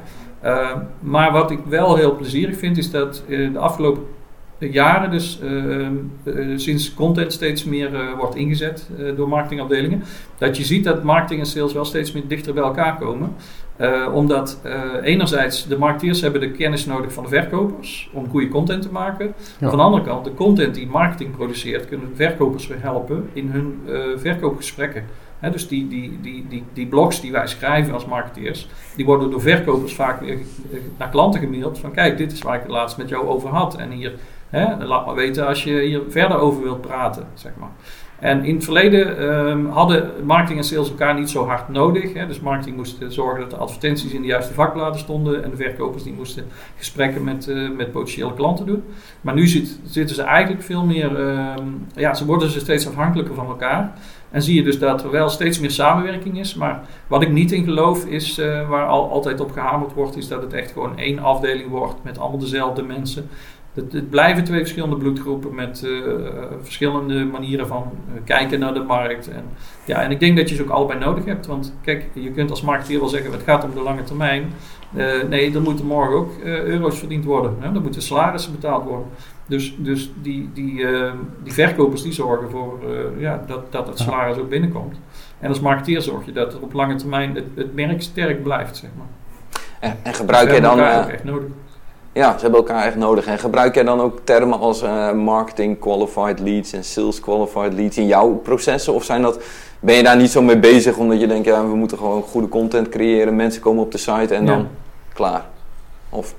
B: Maar wat ik wel heel plezierig vind, is dat eh, de afgelopen jaren, dus eh, eh, sinds content steeds meer eh, wordt ingezet door marketingafdelingen, dat je ziet dat marketing en sales wel steeds meer dichter bij elkaar komen. Omdat enerzijds de marketeers hebben de kennis nodig van de verkopers om goede content te maken.
A: Ja.
B: Van de andere kant, de content die marketing produceert, kunnen verkopers weer helpen in hun verkoopgesprekken. Dus die, die, die, die, die blogs die wij schrijven als marketeers, die worden door verkopers vaak weer naar klanten gemaild. Van kijk, dit is waar ik het laatst met jou over had. En hier, hè, laat maar weten als je hier verder over wilt praten, zeg maar. En in het verleden ehm, hadden marketing en sales elkaar niet zo hard nodig. Hè. Dus marketing moest eh, zorgen dat de advertenties in de juiste vakbladen stonden. En de verkopers die moesten gesprekken met, eh, met potentiële klanten doen. Maar nu zit, zitten ze eigenlijk veel meer... ehm, ja, ze worden ze steeds afhankelijker van elkaar. En zie je dus dat er wel steeds meer samenwerking is. Maar wat ik niet in geloof is, eh, waar al, altijd op gehamerd wordt, is dat het echt gewoon één afdeling wordt met allemaal dezelfde mensen. Het, het blijven twee verschillende bloedgroepen met eh, verschillende manieren van eh, kijken naar de markt. En, ja, en ik denk dat je ze ook allebei nodig hebt. Want kijk, je kunt als marketeer wel zeggen, het gaat om de lange termijn. Eh, nee, er moeten morgen ook euro's verdiend worden. Hè? Er moeten salarissen betaald worden. Dus, dus die, die, die verkopers die zorgen voor ja, dat, dat het salaris ook binnenkomt. En als marketeer zorg je dat er op lange termijn het, het merk sterk blijft. Zeg maar.
C: En, en gebruik
B: We
C: jij dan...
B: echt nodig.
C: Ja, ze hebben elkaar echt nodig. En gebruik jij dan ook termen als eh, marketing qualified leads en sales qualified leads in jouw processen? Of zijn dat, ben je daar niet zo mee bezig omdat je denkt, ja, we moeten gewoon goede content creëren, mensen komen op de site en
B: Ja.
C: dan klaar? Of?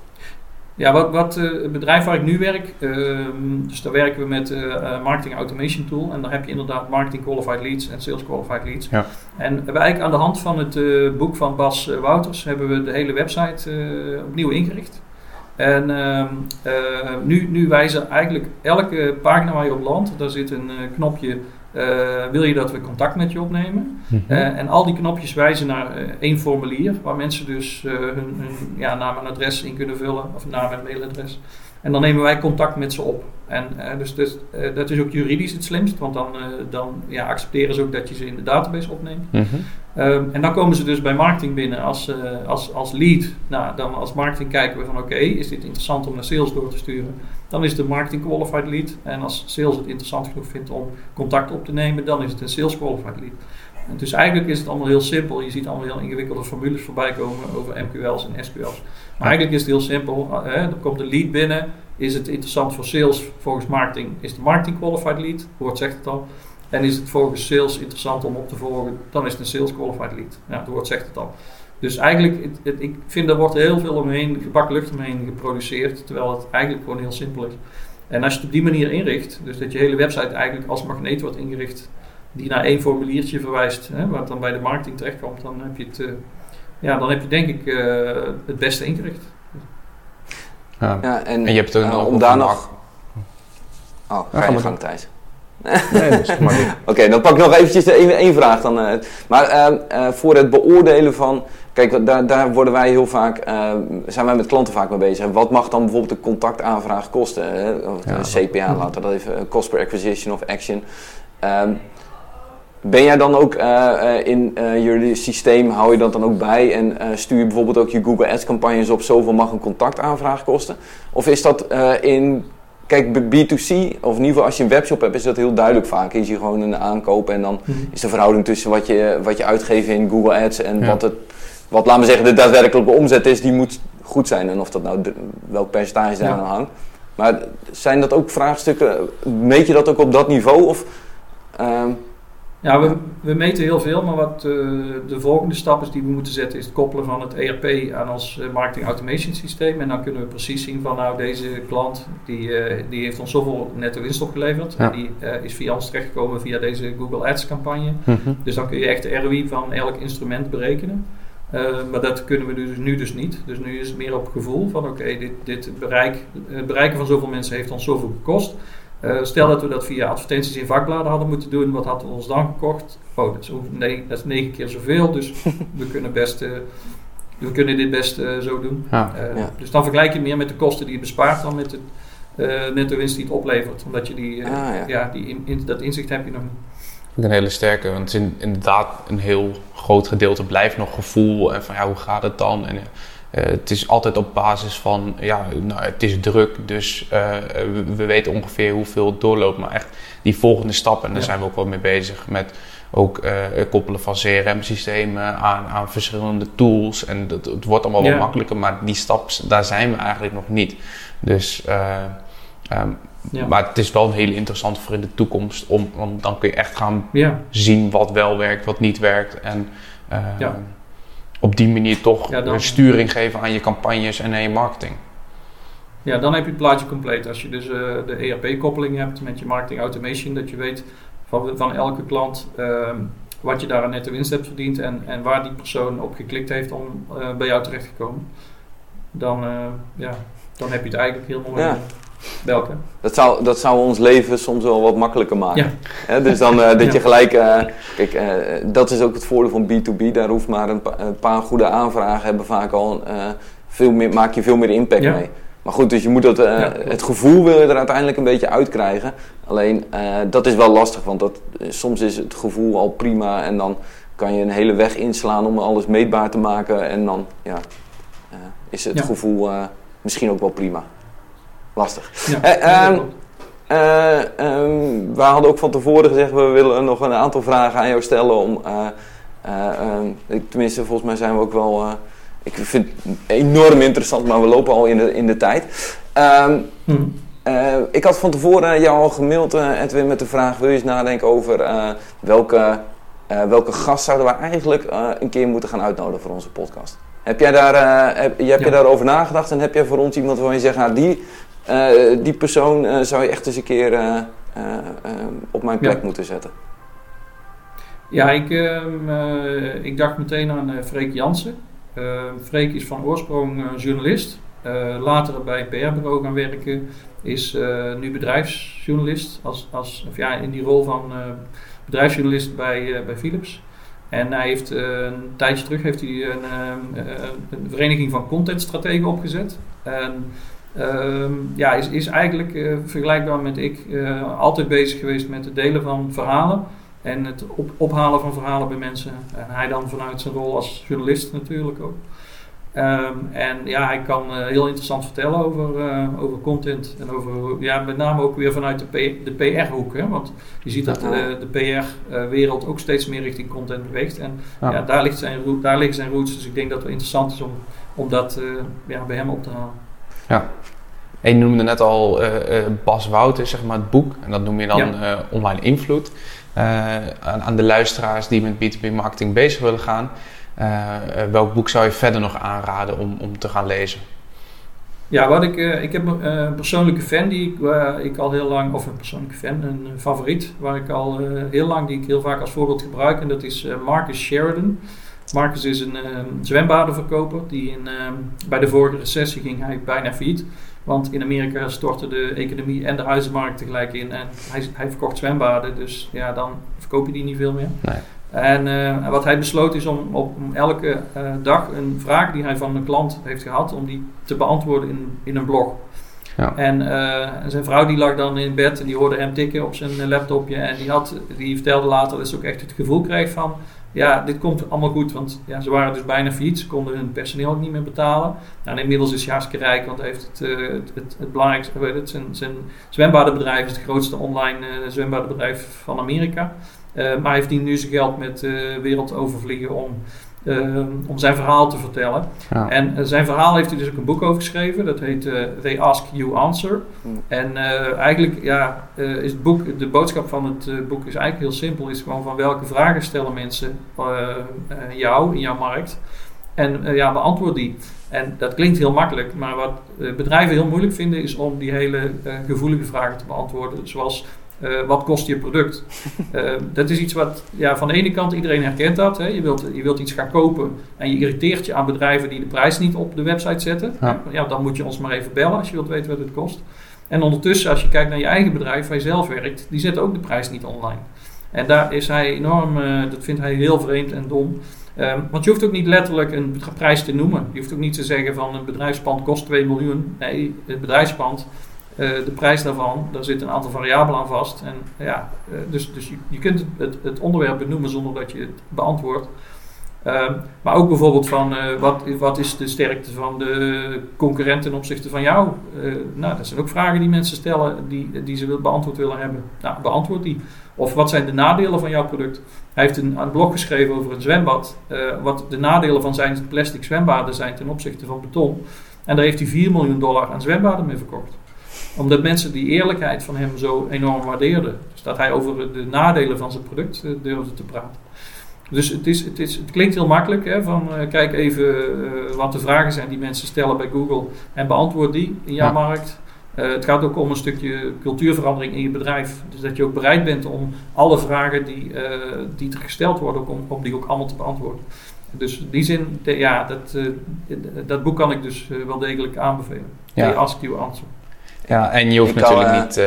B: Ja, wat, wat uh, het bedrijf waar ik nu werk, uh, dus daar werken we met uh, Marketing Automation Tool. En daar heb je inderdaad Marketing Qualified Leads en Sales Qualified Leads.
A: Ja.
B: En we hebben eigenlijk aan de hand van het boek van Bas Wouters hebben we de hele website opnieuw ingericht. En ehm, nu, nu wijzen eigenlijk elke pagina waar je op landt, daar zit een knopje uh, wil je dat we contact met je opnemen? Mm -hmm. uh, en al die knopjes wijzen naar uh, één formulier waar mensen dus hun, hun ja, naam en adres in kunnen vullen, of naam en mailadres. En dan nemen wij contact met ze op. En dus, dus dat is ook juridisch het slimst, want dan, dan ja, accepteren ze ook dat je ze in de database opneemt.
A: Mm -hmm.
B: Um, en dan komen ze dus bij marketing binnen als, als, als lead. Nou, dan als marketing kijken we van oké, okay, is dit interessant om naar sales door te sturen? Dan is het een marketing qualified lead. En als sales het interessant genoeg vindt om contact op te nemen, dan is het een sales qualified lead. En dus eigenlijk is het allemaal heel simpel. Je ziet allemaal heel ingewikkelde formules voorbij komen over MQL's en SQL's. Maar eigenlijk is het heel simpel. Uh, dan komt de lead binnen. Is het interessant voor sales? Volgens marketing is de marketing qualified lead. Woord zegt het al. En is het volgens sales interessant om op te volgen, dan is het een sales qualified lead. Ja, het woord zegt het al. Dus eigenlijk, het, het, ik vind er wordt heel veel omheen, gebakken lucht omheen geproduceerd, terwijl het eigenlijk gewoon heel simpel is. En als je het op die manier inricht, dus dat je hele website eigenlijk als magneet wordt ingericht, die naar één formuliertje verwijst, hè, wat dan bij de marketing terechtkomt, dan heb je het, uh, ja, dan heb je denk ik uh, het beste ingericht.
A: Ja.
C: Ja, en,
A: En je hebt er
C: uh,
A: nog
C: om daar
A: een
C: nog... Oh,
A: Ja,
C: ga je gang. Thijs.
A: Nee, dat is maar niet.
C: Oké, dan pak ik nog eventjes één, één vraag dan. eh. maar ehm, eh, voor het beoordelen van... Kijk, daar, daar worden wij heel vaak... eh, zijn wij met klanten vaak mee bezig. Wat mag dan bijvoorbeeld een contactaanvraag kosten? Hè? Of
A: Ja,
C: een CPA, laten we dat even... eh, Cost per acquisition of action. Ehm, ben jij dan ook eh, eh, in eh, jullie systeem, hou je dat dan ook bij en stuur je bijvoorbeeld ook je Google Ads campagnes op zoveel mag een contactaanvraag kosten? Of is dat in, kijk B- B2C, of in ieder geval als je een webshop hebt, is dat heel duidelijk vaak. Is je gewoon een aankoop en dan is de verhouding tussen wat je, wat je uitgeeft in Google Ads en
A: Ja.
C: wat het, wat laten we zeggen de daadwerkelijke omzet is, die moet goed zijn. En of dat nou, de- welk percentage daar
B: Ja.
C: aan hangt. Maar zijn dat ook vraagstukken, meet je dat ook op dat niveau? Of, ehm,
B: Ja, we, we meten heel veel, maar wat eh, de volgende stap is die we moeten zetten, is het koppelen van het ERP aan ons eh, marketing automation systeem. En dan kunnen we precies zien van nou deze klant die, eh, die heeft ons zoveel netto winst opgeleverd.
A: Ja.
B: En die is via ons terechtgekomen via deze Google Ads campagne.
A: Mhm.
B: Dus dan kun je echt de ROI van elk instrument berekenen. Maar dat kunnen we dus nu dus niet. Dus nu is het meer op gevoel van oké, dit, dit bereik, het bereiken van zoveel mensen heeft ons zoveel gekost. Eh, stel dat we dat via advertenties in vakbladen hadden moeten doen, wat hadden we ons dan gekocht? Oh, dat is, nee, dat is negen keer zoveel, dus we kunnen, best, eh, we kunnen dit best eh, zo doen.
A: Ja.
C: Ja.
B: Dus dan vergelijk je meer met de kosten die je bespaart dan met het eh netto winst die het oplevert. Omdat je die, eh,
C: Ah, ja.
B: ja. die in, in- dat inzicht heb je nog niet.
A: Een hele sterke, want het is in- inderdaad een heel groot gedeelte blijft nog gevoel en van ja, hoe gaat het dan? En het is altijd op basis van ja, nou, het is druk, dus eh, we, we weten ongeveer hoeveel het doorloopt, maar echt die volgende stappen, en daar
B: Ja.
A: zijn we ook wel mee bezig met ook eh, het koppelen van CRM-systemen aan, aan verschillende tools en dat, het wordt allemaal
B: Ja.
A: wat makkelijker, maar die stap, daar zijn we eigenlijk nog niet. Dus eh, ehm,
B: Ja.
A: maar het is wel een hele interessant voor in de toekomst, om, want dan kun je echt gaan
B: Ja,
A: zien wat wel werkt, wat niet werkt. En eh,
B: Ja.
A: Op die manier toch
B: Ja, dan-
A: een sturing geven aan je campagnes en aan je marketing.
B: Ja, dan heb je het plaatje compleet. Als je dus eh, de ERP-koppeling hebt met je marketing automation, dat je weet van, van elke klant ehm, wat je daar aan netto winst hebt verdiend en, en waar die persoon op geklikt heeft om eh, bij jou terecht te komen. Dan, eh, ja, dan heb je het eigenlijk heel mooi
C: Ja. Dat zou, dat zou ons leven soms wel wat makkelijker maken.
B: Ja.
C: Dus dan eh, dat
B: Ja.
C: je gelijk... eh, kijk, eh, dat is ook het voordeel van B2B. Daar hoeft maar een, pa- een paar goede aanvragen hebben vaak al... veel meer, maak je veel meer impact
B: Ja.
C: mee. Maar goed, dus je moet dat, het gevoel wil je er uiteindelijk een beetje uitkrijgen. Alleen, dat is wel lastig. Want dat, soms is het gevoel al prima. En dan kan je een hele weg inslaan om alles meetbaar te maken. En dan ja, is het gevoel misschien ook wel prima. Lastig.
B: Ja,
C: Eh, ehm. Eh, ehm, we hadden ook van tevoren gezegd, we willen nog een aantal vragen aan jou stellen. Om, eh, eh, ehm, ik- tenminste, volgens mij zijn we ook wel... ik vind het enorm interessant, maar we lopen al in de, in de tijd.
B: Hm.
C: ik had van tevoren jou al gemaild, Edwin, met de vraag... wil je eens nadenken over welke, welke gast zouden we eigenlijk een keer moeten gaan uitnodigen voor onze podcast? Heb jij, daar, heb, heb je daarover nagedacht en heb jij voor ons iemand waarvan je zegt, nou, die, die persoon zou je echt eens een keer op mijn plek moeten zetten?
B: Ja, ik, ehm, ik dacht meteen aan Freek Jansen. Ehm, Freek is van oorsprong journalist. later bij een PR-bureau gaan werken. Is nu bedrijfsjournalist. Als, als, of ja, in die rol van bedrijfsjournalist bij, bij Philips. En hij heeft een tijdje terug heeft hij een, een vereniging van contentstrategen opgezet. En uh, ja, is, is eigenlijk uh, vergelijkbaar met ik uh, altijd bezig geweest met het delen van verhalen en het op, ophalen van verhalen bij mensen. En hij dan vanuit zijn rol als journalist natuurlijk ook. Um, en ja, hij kan uh, heel interessant vertellen over, uh, over content en over, ja, met name ook weer vanuit de, de PR-hoek. Want je ziet dat de PR-wereld ook steeds meer richting content beweegt. En ja. ja daar, ligt zijn, daar liggen zijn roots. Dus ik denk dat het interessant is om, om dat ja, bij hem op te halen.
A: Ja. En je noemde net al Bas Wouter, zeg maar het boek. En dat noem je dan ja. online invloed. Aan, aan de luisteraars die met B2B marketing bezig willen gaan. Welk boek zou je verder nog aanraden om, om te gaan lezen?
B: Ja, wat ik, ik heb een persoonlijke fan die ik, ik al heel lang, of een persoonlijke fan, een favoriet, waar ik al heel lang, die ik heel vaak als voorbeeld gebruik, en dat is Marcus Sheridan. Marcus is een zwembadenverkoper, die in, bij de vorige recessie ging hij bijna failliet. Want in Amerika stortte de economie en de huizenmarkt tegelijk in en hij, hij verkocht zwembaden, dus ja, dan verkoop je die niet veel meer. Nee. En uh, wat hij besloot is om op om elke uh, dag een vraag die hij van een klant heeft gehad, om die te beantwoorden in, in een blog. Ja. En, uh, zijn vrouw die lag dan in bed en die hoorde hem tikken op zijn laptopje. En die, had, die vertelde later dat ze ook echt het gevoel kreeg van... Ja, dit komt allemaal goed, want ja, ze waren dus bijna failliet. Ze konden hun personeel ook niet meer betalen. Nou, inmiddels is hartstikke rijk, want heeft het, het, het, het, belangrijkste... Weet zijn, zijn zwembadenbedrijf is het grootste online zwembadenbedrijf van Amerika. Uh, maar hij verdient nu zijn geld met uh, wereld overvliegen om, uh, om zijn verhaal te vertellen. Ja. En zijn verhaal heeft hij dus ook een boek over geschreven. Dat heet They Ask You Answer. Mm. En eigenlijk ja, is het boek, de boodschap van het boek is eigenlijk heel simpel. Is gewoon van welke vragen stellen mensen jou in jouw markt. En ja, beantwoord die. En dat klinkt heel makkelijk, maar wat bedrijven heel moeilijk vinden is om die hele gevoelige vragen te beantwoorden. Zoals uh, wat kost je product? Uh, dat is iets wat ja, van de ene kant iedereen herkent dat. Hè. Je, wilt, je wilt iets gaan kopen en je irriteert je aan bedrijven die de prijs niet op de website zetten. Ja. ja. dan moet je ons maar even bellen als je wilt weten wat het kost. En ondertussen, als je kijkt naar je eigen bedrijf waar je zelf werkt, die zetten ook de prijs niet online. En daar is hij enorm, uh, dat vindt hij heel vreemd en dom. Um, want je hoeft ook niet letterlijk een prijs te noemen. Je hoeft ook niet te zeggen van een bedrijfspand kost 2 miljoen. Nee, het bedrijfspand de prijs daarvan, daar zit een aantal variabelen aan vast. En, ja, uh, dus dus je, je kunt het, het, onderwerp benoemen zonder dat je het beantwoordt. Uh, maar ook bijvoorbeeld van uh, wat, wat is de sterkte van de concurrent ten opzichte van jou? nou, dat zijn ook vragen die mensen stellen die, die ze beantwoord willen hebben. Nou, beantwoord die. Of wat zijn de nadelen van jouw product? Hij heeft een, blog geschreven over een zwembad. wat de nadelen van zijn plastic zwembaden zijn ten opzichte van beton. En daar heeft hij 4 miljoen dollar aan zwembaden mee verkocht omdat mensen die eerlijkheid van hem zo enorm waardeerden. Dus dat hij over de nadelen van zijn product uh, durfde te praten. Dus het, is, het, is, het klinkt heel makkelijk, hè, van uh, kijk even uh, wat de vragen zijn die mensen stellen bij Google en beantwoord die in jouw ja. markt. het gaat ook om een stukje cultuurverandering in je bedrijf. Dus dat je ook bereid bent om alle vragen die, die er gesteld worden, om, om die ook allemaal te beantwoorden. Dus in die zin, de, ja, dat, dat boek kan ik dus wel degelijk aanbevelen. Ja. Ask You Answer.
A: Ja, en je hoeft natuurlijk kan, niet uh,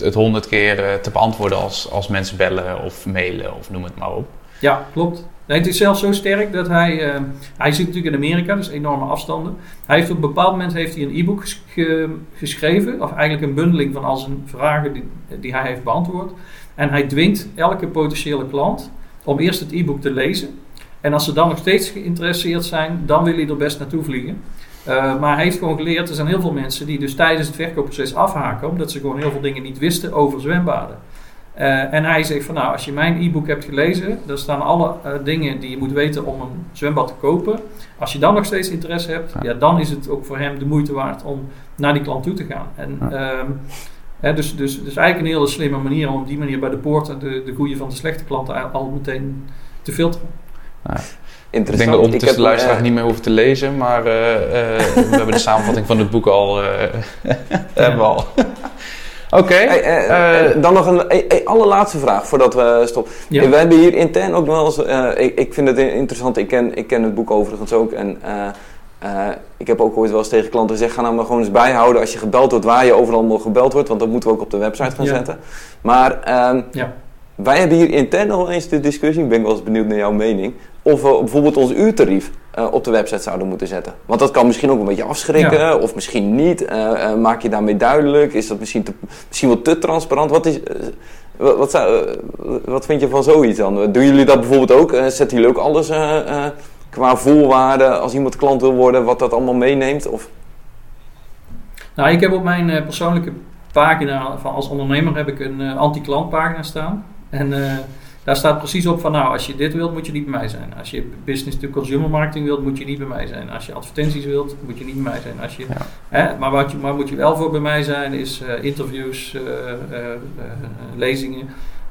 A: het honderd keer uh, te beantwoorden als, als mensen bellen of mailen of noem het maar op.
B: Ja, klopt. Nee, het is zelfs zo sterk dat hij... Uh, hij zit natuurlijk in Amerika, dus enorme afstanden. Hij heeft op een bepaald moment heeft hij een e-book ge geschreven. Of eigenlijk een bundeling van al zijn vragen die, die hij heeft beantwoord. En hij dwingt elke potentiële klant om eerst het e-book te lezen. En als ze dan nog steeds geïnteresseerd zijn, dan wil hij er best naartoe vliegen. Uh, maar hij heeft gewoon geleerd, er zijn heel veel mensen die dus tijdens het verkoopproces afhaken, omdat ze gewoon heel veel dingen niet wisten over zwembaden. Uh, en hij zegt van nou, als je mijn e-book hebt gelezen, daar staan alle uh, dingen die je moet weten om een zwembad te kopen. Als je dan nog steeds interesse hebt, ja. ja dan is het ook voor hem de moeite waard om naar die klant toe te gaan. En, ja. um, hè, dus, dus, dus eigenlijk een hele slimme manier om op die manier bij de poort de, de goede van de slechte klanten al meteen te filteren.
C: Interessant.
A: Ik denk dat ondertussen de
C: heb,
A: luisteraar
C: eh,
A: niet meer hoeft te lezen, maar eh, eh, we hebben de samenvatting van het boek al. eh hebben we al. Oké.
C: Hey, dan nog een, een allerlaatste vraag voordat we stoppen.
B: Ja.
C: We hebben hier intern ook nog wel eens. eh, ik, ik vind het interessant. Ik ken, ik ken het boek overigens ook. En eh, eh, ik heb ook ooit wel eens tegen klanten gezegd: ga nou maar gewoon eens bijhouden als je gebeld wordt, waar je overal nog gebeld wordt. Want dat moeten we ook op de website gaan
B: Ja.
C: zetten. Maar ehm,
B: Ja.
C: Wij hebben hier intern nog wel eens de discussie. Ik ben wel eens benieuwd naar jouw mening. Of we bijvoorbeeld ons uurtarief eh, op de website zouden moeten zetten. Want dat kan misschien ook een beetje afschrikken, of misschien niet. Eh, eh, maak je daarmee duidelijk? Is dat misschien, te, misschien wel te transparant? Wat, is, wat, wat, zou, wat vind je van zoiets dan? Doen jullie dat bijvoorbeeld ook? Zetten jullie ook alles qua voorwaarden als iemand klant wil worden, wat dat allemaal meeneemt? Of,
B: Nou, ik heb op mijn persoonlijke pagina van als ondernemer heb ik een anti-klantpagina staan. En eh, daar staat precies op van nou, als je dit wilt, moet je niet bij mij zijn. Als je business to consumer marketing wilt, moet je niet bij mij zijn. Als je advertenties wilt, moet je niet bij mij zijn. Als je,
A: Ja.
B: hè, maar wat je, maar moet je wel voor bij mij zijn, is eh, interviews, eh, lezingen.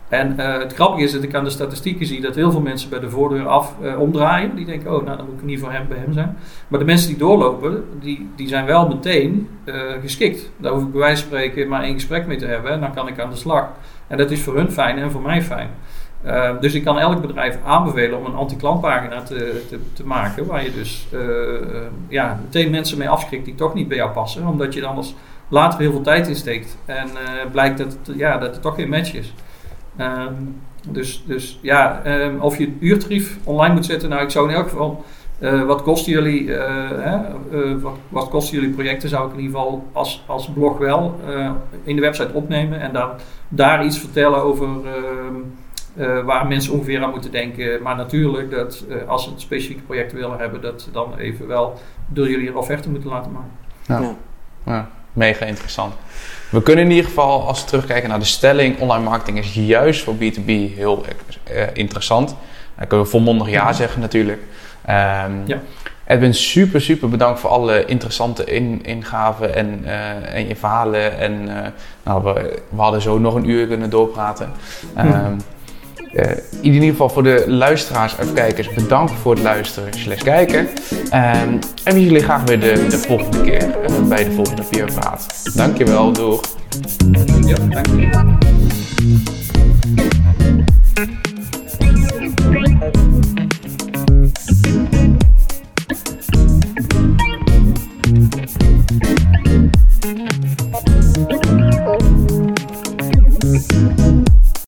B: En het grappige is dat ik aan de statistieken zie dat heel veel mensen bij de voordeur af omdraaien. Die denken, oh, nou dan moet ik niet voor hem bij hem zijn. Maar de mensen die doorlopen, die, die zijn wel meteen geschikt. Daar hoef ik bij wijze van spreken maar één gesprek mee te hebben en dan kan ik aan de slag. En dat is voor hun fijn en voor mij fijn. Uh, dus ik kan elk bedrijf aanbevelen om een anti-klantpagina te, te, te, maken, waar je dus uh, uh, ja, meteen mensen mee afschrikt die toch niet bij jou passen, omdat je dan anders later heel veel tijd insteekt en eh, blijkt dat, ja, dat het toch geen match is. Um, dus, dus ja, um, of je het uurtarief online moet zetten, nou ik zou in elk geval, uh, wat kosten jullie, uh, hè, uh, wat, wat, kosten jullie projecten, zou ik in ieder geval als, als blog wel in de website opnemen en dan daar iets vertellen over ehm, waar mensen ongeveer aan moeten denken. Maar natuurlijk dat als ze een specifieke project willen hebben, dat ze dan even wel door jullie een offerte moeten laten maken.
A: Ja. ja. ja. Mega interessant. We kunnen in ieder geval, als we terugkijken naar de stelling, online marketing is juist voor B2B heel uh, interessant. Dan kunnen we volmondig ja zeggen natuurlijk. Um, ja. Edwin, super, super bedankt voor alle interessante in, ingaven en, uh, en je verhalen. En uh, nou, we, we, hadden zo nog een uur kunnen doorpraten. Um, uh, in ieder geval voor de luisteraars en kijkers, bedankt voor het luisteren slash kijken. Um, en we zien jullie graag weer de, de volgende keer bij de volgende Peer Praat. Dankjewel, doeg!
B: Ja, dankjewel.